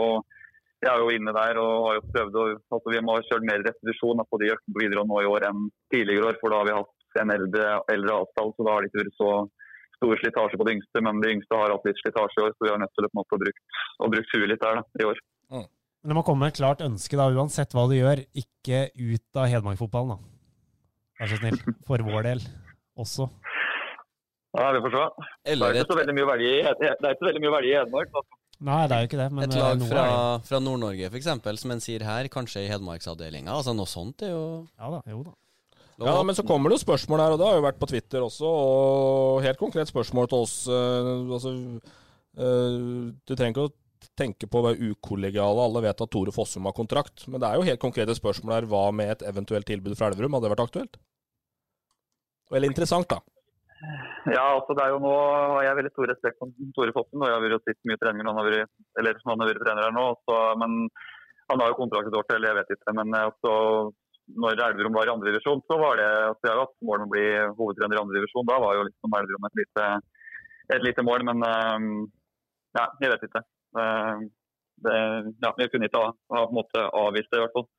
vi er jo inne der og har jo prøvd å altså Vi må ha kjørt mer restitusjon på de øktene på videregående nå i år enn tidligere år. For da har vi hatt en eldre, eldre avtale, så da har det ikke vært så stor slitasje på de yngste. Men de yngste har hatt litt slitasje i år, så vi har nødt til å måte bruke og brukt huet litt der da, i år. Men det må komme med et klart ønske, da, uansett hva du gjør. Ikke ut av Hedmark-fotballen, da. Vær så snill. For vår del også. Ja, vi får se. Det er ikke så veldig mye å er verdi i Hedmark. Da. Nei, det er jo ikke det, men et eh, lag fra, er fra Nord-Norge, f.eks., som en sier her, kanskje i Hedmarksavdelinga. Altså, noe sånt er jo Ja da, jo da. Ja, men så kommer det jo spørsmål her, og det har jo vært på Twitter også. Og helt konkret spørsmål til oss. eh, altså, eh, du trenger ikke å tenke på å være ukollegiale. Alle vet at Tore Fossum har kontrakt. Men det er jo helt konkrete spørsmål her. Hva med et eventuelt tilbud fra Elverum? Hadde det vært aktuelt? Veldig interessant, da. Ja, altså det er jo nå har jeg veldig stor respekt for Tore Fossum. Jeg har vært sett mye treninger han har eller han har vært trener her nå. Så, men han har jo kontrakt et år til, jeg vet ikke. Men eh, altså, når Elverum var i andre divisjon, så var det altså, Jeg har hatt mål om å bli hovedtrener i andre divisjon. Da var jo liksom Elverum et lite, et lite mål, men um, ja, jeg vet ikke. Eh, det, ja, jeg kunne ikke ha, ha på en måte avvist det, i hvert fall.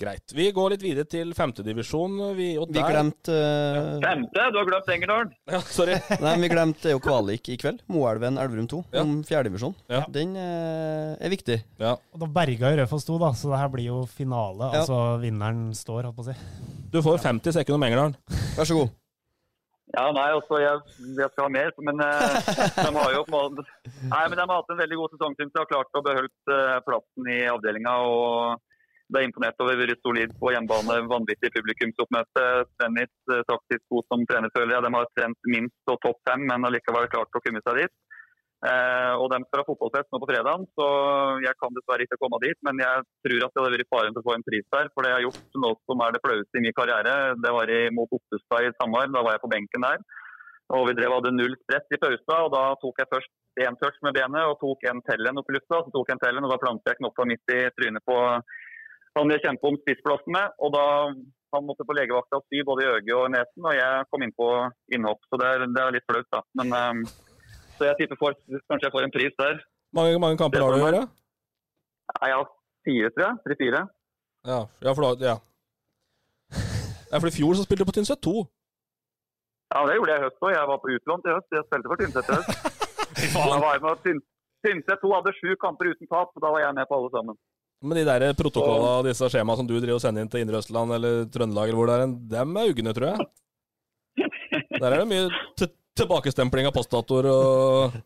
Greit. Vi går litt videre til femtedivisjon. Vi, og Vi glemte uh, Femte, du har glemt Engerdalen! Ja, sorry. Nei, men vi glemte er jo kvalik i kveld. Moelven Elverum 2 Ja. om fjerdedivisjon. Ja. Den uh, er viktig. Ja. Og da berga jo Raufoss 2, da, så det her blir jo finale. Ja. Altså vinneren står, holdt på å si. Du får 50 sekunder om Engerdalen. Vær så god. Ja, nei, også, jeg, jeg skal ha mer, men eh, de har jo måte Nei, men de har hatt en veldig god sesong, synes jeg. Har klart å beholde eh, plassen i avdelinga. og Det er imponert over. være solid på hjemmebane. Vanvittig publikumsoppmøte. Stennis eh, taktisk god som trener, føler jeg. De har trent minst og topp fem, men allikevel klart å komme seg dit. Eh, og dem skal ha fotballfest nå på fredag, så jeg kan dessverre ikke komme dit. Men jeg tror at det hadde vært faren til å få en pris der. For det jeg har gjort noe som er det flaueste i min karriere, det var i, mot Ottestad i Samar. Da var jeg på benken der. Og vi drev hadde null sprett i pausa, og da tok jeg først én touch med benet og tok en tellen opp i lufta. Så tok jeg en tellen, og da plantet jeg knoppa midt i trynet på han jeg kjempa om spissplassen med. Og da han måtte på legevakta sy både i øyet og nesen, og jeg kom inn på innhopp. Så det er, det er litt flaut, da. Men ehm, så jeg tipper for, kanskje jeg får en pris der. Mange, mange kamper har du å gjøre? Nei, jeg har fire, tror jeg. Tre-fire. Ja, ja, for da, ja. ja, for i fjor så spilte du på Tynset 2. Ja, det gjorde jeg i høst òg. Jeg var på utlån til høst. Jeg spilte for Tynset i høst. Da var jeg med Tynset 2 hadde sju kamper uten tap, og da var jeg med på alle sammen. Men de der protokollene og disse skjemaene som du driver og sender inn til Indre Østland eller Trøndelag, eller hvor det er, dem er ugne, tror jeg. Der er det mye tilbakestempling av postdatoer og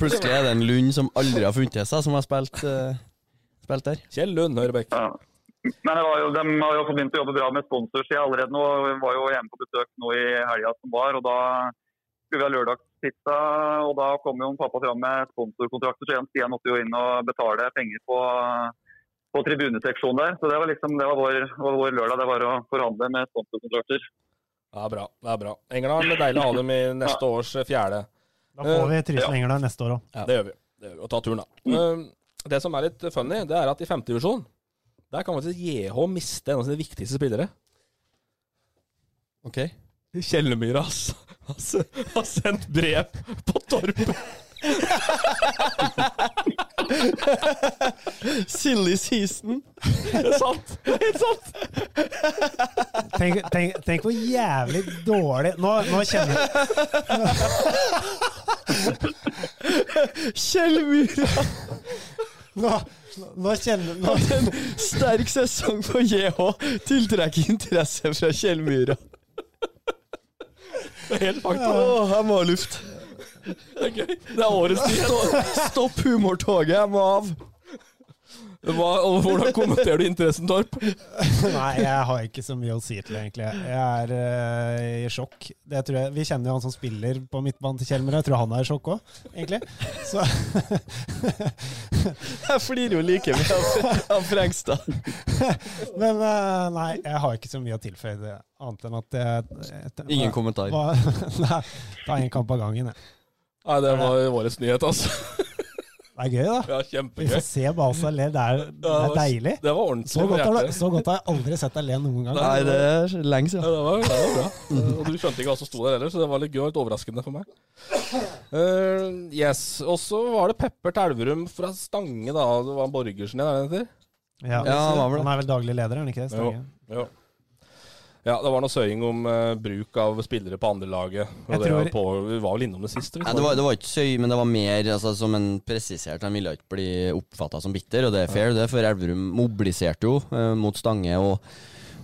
Plutselig er det en Lund som aldri har funnet seg, som har spilt, uh, spilt der. Kjell Lund Høyrebekk. Ja. Men det var jo, de har jo begynt å jobbe bra med sponsorsida allerede nå. Vi var jo hjemme på besøk nå i helga som var, og da skulle vi ha lørdagspizza. Og da kom jo pappa fram med sponsorkontrakter, så Stian måtte jo inn og betale penger på, på tribuneseksjonen der. Så det var liksom, det var vår, var vår lørdag, det var å forhandle med sponsorkontrakter. Det er bra. det er bra. Engerdal, deilig å ha dem i neste års fjerde. Da får vi Trysil Engerdal neste år òg. Det gjør vi. Det gjør vi. Og ta turen, da. Um, Det som er litt funny, det er at i femtedivisjon der kan faktisk JH miste en av sine viktigste spillere. Ok. Kjellemyra ass. har har sendt brev på Torp. Silly season. Det er sant. Det er helt sant. Tenk, tenk, tenk hvor jævlig dårlig Nå, nå kjenner Kjell Myhra Nå, nå kjenner nå, en sterk sesong for JH. Tiltrekker interesse fra Kjell Myhra. Det er helt fakta. Åh, jeg må ha luft. Det er gøy. Det er årets nyhet. Stopp, stopp humortoget, jeg må av. Hva, og hvordan kommenterer du interessen, Torp? Nei, jeg har ikke så mye å si til det, egentlig. Jeg er uh, i sjokk. Det tror jeg, vi kjenner jo han som spiller på midtbanen til Kjelmer. Jeg tror han er i sjokk òg, egentlig. Så Jeg flirer jo like mye av, av Frengstad. Men uh, nei, jeg har ikke så mye å tilføye det, annet enn at jeg, jeg Ingen kommentar. Hva, nei, ta én kamp av gangen, jeg. Nei, det var årets nyhet, altså. Det er gøy, da. Ja, Vi kjempegøy. får se Basa le. Det er, det er deilig. Det var ordentlig. Så godt, har, så godt har jeg aldri sett deg le noen gang. Nei, det er lenge Ja, siden. det var, det var bra. Og du skjønte ikke hva som sto der heller, så det var litt gøy og litt overraskende for meg. Uh, yes. Og så var det Pepper til Elverum fra Stange, da. Det var Borgersen igjen, er det det heter? Ja, Ja, han var vel det. Han er vel daglig leder, er han ikke det? Jo. Jo. Ja, det var noe søying om uh, bruk av spillere på andrelaget. Tror- var på, vi var vel innom det sist. Ja, det, var, det var ikke søy, men det var mer altså, som en presisert. Han ville ikke bli oppfatta som bitter, og det er fair, det, for Elverum mobiliserte jo uh, mot Stange og,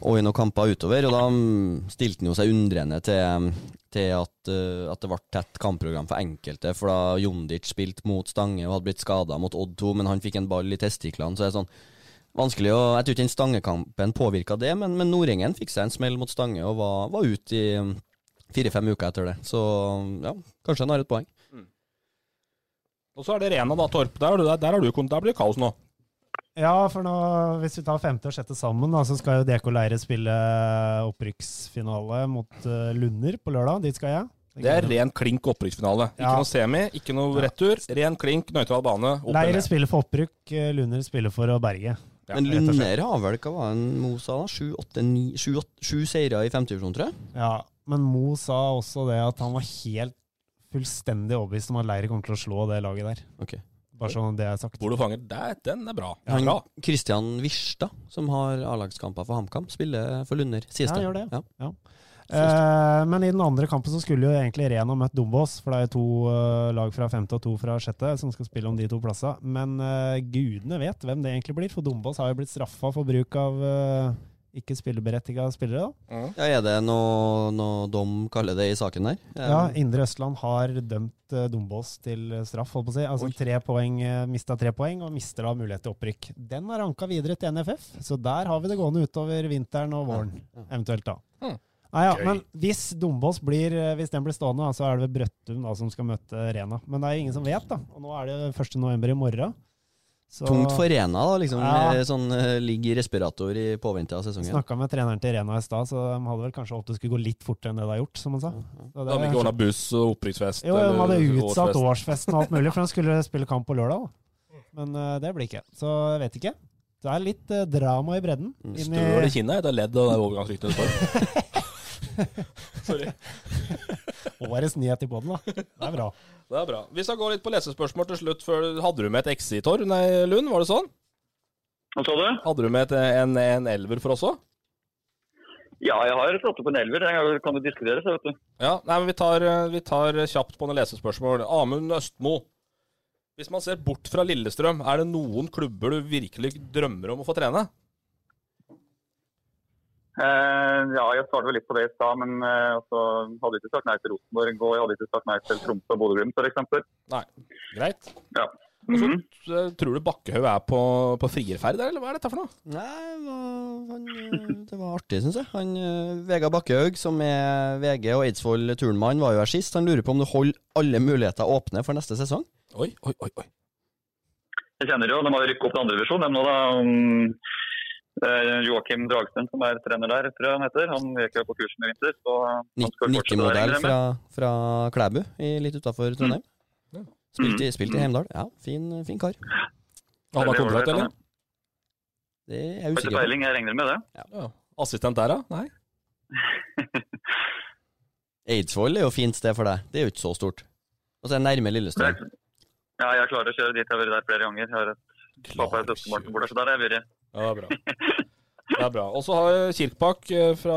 og i noen kamper utover. Og da mm, stilte han jo seg undrende til, til at, uh, at det ble tett kampprogram for enkelte. For da Jondic spilte mot Stange og hadde blitt skada mot Odd 2, men han fikk en ball i testiklene, så er det sånn Vanskelig å, Jeg tror ikke den Stangekampen påvirka det, men, men Nordengen fikk seg en smell mot Stange og var, var ute i mm, fire-fem uker etter det. Så ja, kanskje han har et poeng. Og så er det Rena, da, Torp. Der, der, der, har du, der blir det kaos nå. Ja, for nå, hvis vi tar femte og sjette sammen, da, så skal jo DK Leire spille opprykksfinale mot uh, Lunder på lørdag. Dit skal jeg. Det er ren klink opprykksfinale. Ikke Ja. noe semi, ikke noe retur. Ren klink, nøytral bane. Leire spiller for opprykk, eh, Lunder spiller for å berge. Ja, Men. Lunder har vel hva var en Mosa da? Sju, seire i femtedivisjon, tror jeg. Ja, men Mo sa også det at han var helt fullstendig overbevist om at Leire kommer til å slå det laget der. Okay. Bare sånn det er sagt. Hvor du fanger der, den er bra. Han, bra. Christian Wirstad, som har A-lagskamper for HamKam, spiller for Lunder, sies Ja, det. han gjør det. Ja. Ja. Eh, men i den andre kampen så skulle jo egentlig Rena møtt Dombås, for det er jo to eh, lag fra femte og to fra sjette som skal spille om de to plassene. Men eh, gudene vet hvem det egentlig blir, for Dombås har jo blitt straffa for bruk av uh, ikke spilleberettiga spillere. da. Ja, Er det noe, noe dom kaller det i saken der? Ja, Indre Østland har dømt uh, Dombås til eh, straff, holdt på å si. Altså Oi. tre poeng, uh, mista tre poeng, og mister da mulighet til opprykk. Den er anka videre til NFF, så der har vi det gående utover vinteren og våren, eventuelt da. Hmm. Nei, ja, Gøy. men hvis Dombås blir, eh, hvis den blir stående, så er det vel Brøttum da, som skal møte Rena. Men det er ingen som vet, da. Og nå er det 1. november i morgen. Så Tungt for Rena, da. liksom Ja. eh, Sånn eh, i respirator i påvente av sesongen. Snakka med treneren til Rena i stad, så de hadde vel kanskje håpet det skulle gå litt fortere enn det det har gjort, som han sa. Så De hadde ikke ordna buss og opprykksfest. Jo, de hadde utsatt årsfest. årsfesten og alt mulig, for de skulle spille kamp på lørdag. Da. Men uh, det blir ikke. Så jeg vet ikke. Det er litt uh, drama i bredden. Mm, Støl i kinnet er ledd av det overgangsryktet det står. Sorry. Årets nyhet i poden, da. Det er bra. Det er bra. Vi skal gå litt på lesespørsmål til slutt. før Hadde du med et XI, Tor? Nei, Lund, var det sånn? Hva sa du? Hadde du med et, en, en elver for oss òg? Ja, jeg har slått opp en elver. Den kan jo diskuteres, vet du. Ja, nei, men vi tar, eh, vi tar kjapt på noen lesespørsmål. Amund Østmo. Hvis man ser bort fra Lillestrøm, er det noen klubber du virkelig drømmer om å få trene? Eh, ja, jeg svarte vel litt på det i stad, men eh, også hadde ikke sagt nei til Rosenborg og jeg hadde ikke sagt nei til Tromsø og Bodø-Glimt f.eks. Nei. Greit. Ja. Og så Mhm. eh, tror du Bakkehaug er på, på frierferd eller hva er dette for noe? Nei, han, det var artig, syns jeg. Han, Vegard Bakkehaug, som er VG og Eidsvoll turnmann, var jo her sist. Han lurer på om du holder alle muligheter åpne for neste sesong? Oi, oi, oi. oi. Jeg kjenner jo, De har rykket opp til andredivisjon, de nå. da. Um, Joakim Dragstuen, som er trener der, tror jeg han heter. Han gikk jo på kursen i vinter. så han Nikkemodell fra, fra Klæbu, i, litt utafor Trondheim. Mm. Spilt i, Mm. spilt i Heimdal. Ja, fin, fin kar. Har Det var kontrakt, eller? Det er jeg usikker på. peiling, jeg regner med det. Ja. Assistent der, da? Nei? Eidsvoll er jo fint sted for deg. Det er jo ikke så stort. Og så er det nærme Lillestrøm. Ja, jeg klarer å kjøre dit. Jeg har vært der flere ganger. Jeg har et pappa så der har jeg vært. Ja, det er bra. Det er bra. Og så har Kirkbakk eh, fra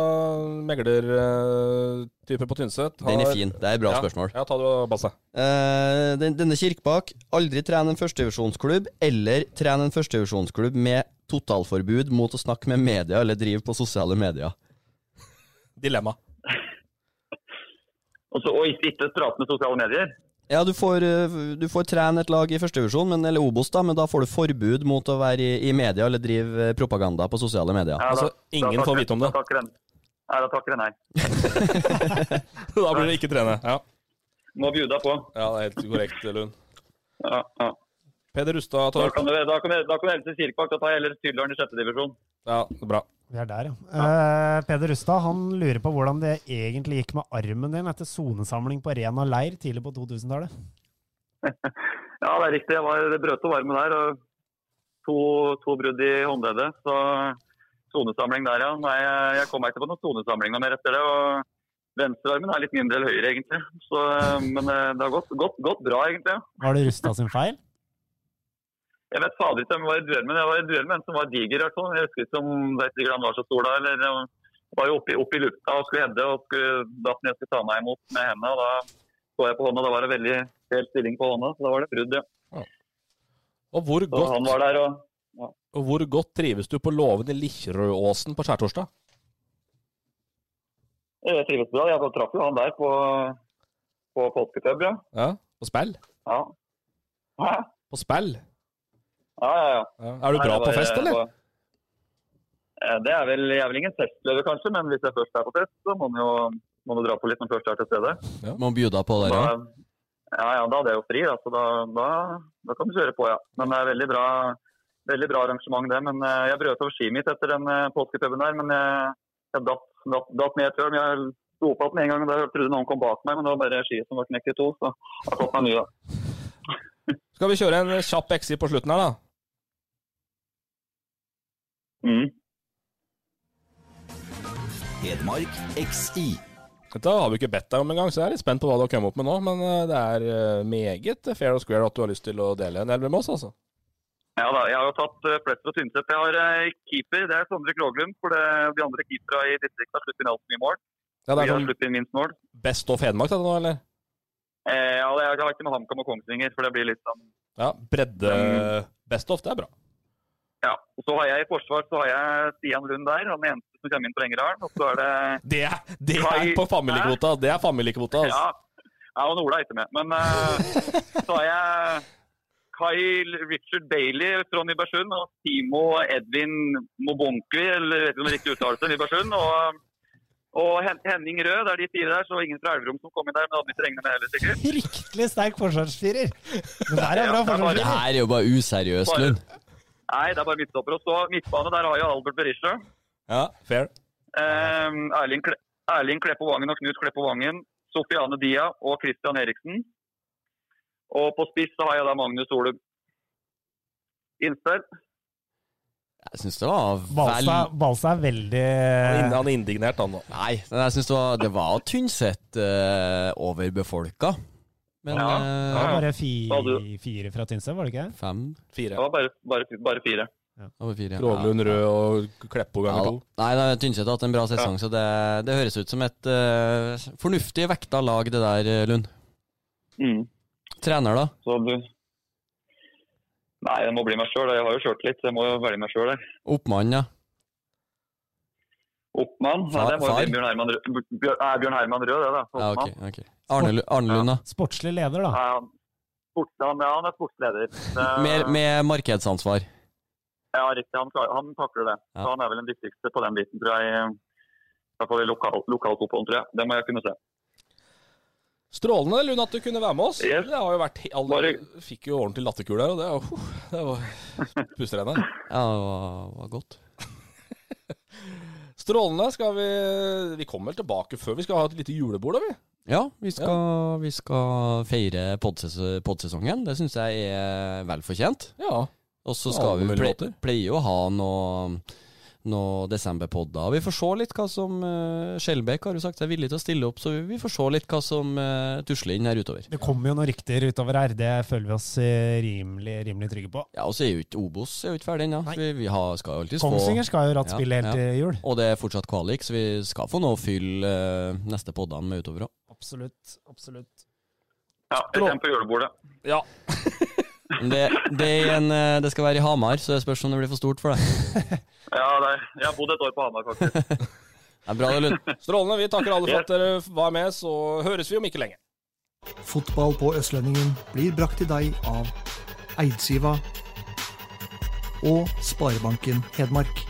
meglertype på Tynset Den er fin. Det er et bra ja. spørsmål. Ja, ta det, Basse. Eh, den, denne Kirkbakk aldri trene en førstedivisjonsklubb, eller trene en førstedivisjonsklubb med totalforbud mot å snakke med media eller drive på sosiale medier. Dilemma. Og så, og ikke ikke prate med sosiale medier. Ja, du får, eh, du får trene et lag i førstevisjon, eller Obos, da, men da får du forbud mot å være i, i media eller drive eh, propaganda på sosiale medier. Ja, Altså, ingen da får vite om det. Da takker nei, da takker jeg nei. da blir det ikke trene. Ja. Må bjuda på. ja, det er helt korrekt, Lund. Ja, ja. Peder Rustad Da kan du, da kan du, da kan du helse Kirkebakk. Da tar jeg heller Tydleren i sjette divisjon. Ja, bra. Vi er der, ja. Eh, Peder Rustad han lurer på hvordan det egentlig gikk med armen din etter sonesamling på Rena leir tidlig på 2000-tallet. Ja, det er riktig. Jeg var det brøt opp armen der. og To, to brudd i håndleddet. Så sonesamling der, ja. Nei, jeg- jeg kom meg ikke på noen sonesamlinger mer etter det. og Venstrearmen er litt mindre enn høyre, egentlig. Så, men eh, det har gått, gått, gått bra, egentlig. Har Var det Rustad sin feil? Jeg vet fader ikke om jeg var i duell med Jeg var i duell med en som var diger. Jeg husker ikke om vet ikke han var så stor da. eller var jo oppe, oppe i lufta og skulle hedde og skulle, datt ned og skulle ta meg imot med hendene. og Da så jeg på hånda. Da var det veldig helt stilling på hånda. så Da var det brudd, ja. Og hvor Så han godt, var der og og hvor godt trives du på låven i Likkjerødåsen på skjærtorsdag? Jeg trives bra. Jeg traff jo han der på, på Folketøb, ja. Ja, på spill? ja. Hæ? På spill? Ja, ja, ja. Ja. Er du Nei, bra på fest, eller? var- Eh, Det er vel, jeg er vel ingen festløve, kanskje, men hvis jeg først er på fest, så må man jo må man dra på litt når man først er til stede. Må bjuda på der Da, ja, ja, da er det jo fri, da, så da, da, da kan du kjøre på, ja. Men det er veldig bra, veldig bra arrangement, det. Men eh, jeg brøt over skiet mitt etter den påskepuben der, men jeg, jeg datt, datt, datt ned før. Men jeg sto opp igjen med en gang, og da trodde noen kom bak meg, men det var bare skiet som var knekt i to. Så jeg har fått meg ny, da. Skal vi kjøre en kjapp exit på slutten her, da? Mm. Hedmark XI. Dette har vi ikke bedt deg om engang, så jeg er litt spent på hva du har kommet opp med nå. Men eh, det er eh, meget fair og square at du har lyst til å dele en elver med oss, altså. Ja da, jeg har jo tatt uh, og fra Tynset. Jeg har eh, keeper, det er Sondre Kroglund. For det, de andre keepere i distriktet har sluppet inn altfor mye mål. Ja, det er sånn sluppet inn minst mål. Best of Hedmark, dette nå, eller? Eh, ja, det jeg har ikke med HamKam og Kongsvinger, for det blir litt sånn Ja, bredde best of, det er bra. Ja. Og så har jeg i forsvar så har jeg Stian Lund der, han eneste som kommer inn på Lengerdalen. Og så er det Det er, det er på familiekvota! Det er familiekvota, altså. Ja, ja og Ola er ikke med. Men uh, så har jeg Kyle Richard Bailey fra Nybergsund og Timo Edvin Mobonkvi, eller jeg vet ikke om det er riktig uttalelse, Nybergsund. Og, og Henning Rød, det er de fire der. Så ingen fra Elverum som kom inn der, men det hadde ikke regnet med heller, sikkert. Fryktelig sterk forsvarsfirer! Det der er bra det er Det her er jo bare useriøst, Bare- Lund. Nei, det er bare midtstopper. Og så midtbane, der har jeg Albert Berisha. Ja, fair. Eh, Erling, Kle Erling Kleppo Vangen og Knut Kleppo Vangen. Sofiane Dia og Christian Eriksen. Og på spiss så har jeg da Magnus Olum. Innspill? Jeg syns det var vel Balstad er veldig Han er, er indignert, han nå. Nei, men jeg syns det var, det var Tynset uh, overbefolka. Men Ja, Det eh, var bare fi, fire fra Tynset, var det ikke? fem Fire. Det var bare, bare, bare fire. over fire. Grålund rød og Kleppo Ja, ganger to. Nei, da, Tynset har hatt en bra sesong, så det, det høres ut som et uh, fornuftig vekta lag, det der, eh, Lund. Mm. Trener, da? Så du Nei, det må bli meg sjøl. Jeg har jo kjørt litt, så jeg må jo velge meg sjøl der. Oppmann, ja. Oppmann? Nei, Far- det må jo bli Bjørn Herman Rød. Bjørn, Herman Rød, det, da. ja okay, okay. Arne, Arne Lund, da. Sportslig leder, da. Ja, han, sport, han, ja, han er sportsleder. Det- Med, med markedsansvar. Ja, riktig. Han, han takler det. Ja. Så han er vel den viktigste på den biten, tror jeg. I hvert fall i lokal, lokalfotballen, tror jeg. Det må jeg kunne se. Strålende, Lund, at du kunne være med oss. Yes. Det har jo vært alle, Bare- Fikk jo ordentlig latterkul der, og det, uh, det var pusterende. Ja, det var, var godt. Strålende. Skal vi Vi kommer tilbake før vi skal ha et lite julebord, da, vi. Ja, vi skal, vi skal feire podses- podsesongen. Det syns jeg er vel fortjent. Ja. Og så skal skal vi pleie ple pleier jo å ha noe noe desemberpodder. Vi får se litt hva som uh, Skjelbæk har jo sagt er villig til å stille opp, så vi får se litt hva som uh, tusler inn her utover. Det kommer jo noen rykter utover her, det føler vi oss eh, rimelig, rimelig trygge på. Ja, og så er jo ikke Obos er jo ikke ferdig ennå. Ja. Vi, vi har, skal jo alltid få Kongsvinger skal jo ratt Ja, spille helt ja. til jul. Og det er fortsatt kvalik, så vi skal få noe å fylle uh, neste poddene med utover òg. Absolutt. Absolutt. Ja, jeg kommer på julebordet. Ja. Det, det, er en, eh, det skal være i Hamar, så det spørs om det blir for stort for deg. Ja, det, jeg har bodd et år på Hamar, faktisk. Det er bra det, Lund. Strålende. Vi takker alle for at dere var med, så høres vi om ikke lenge. Fotball på Østlendingen blir brakt til deg av Eidsiva og Sparebanken Hedmark.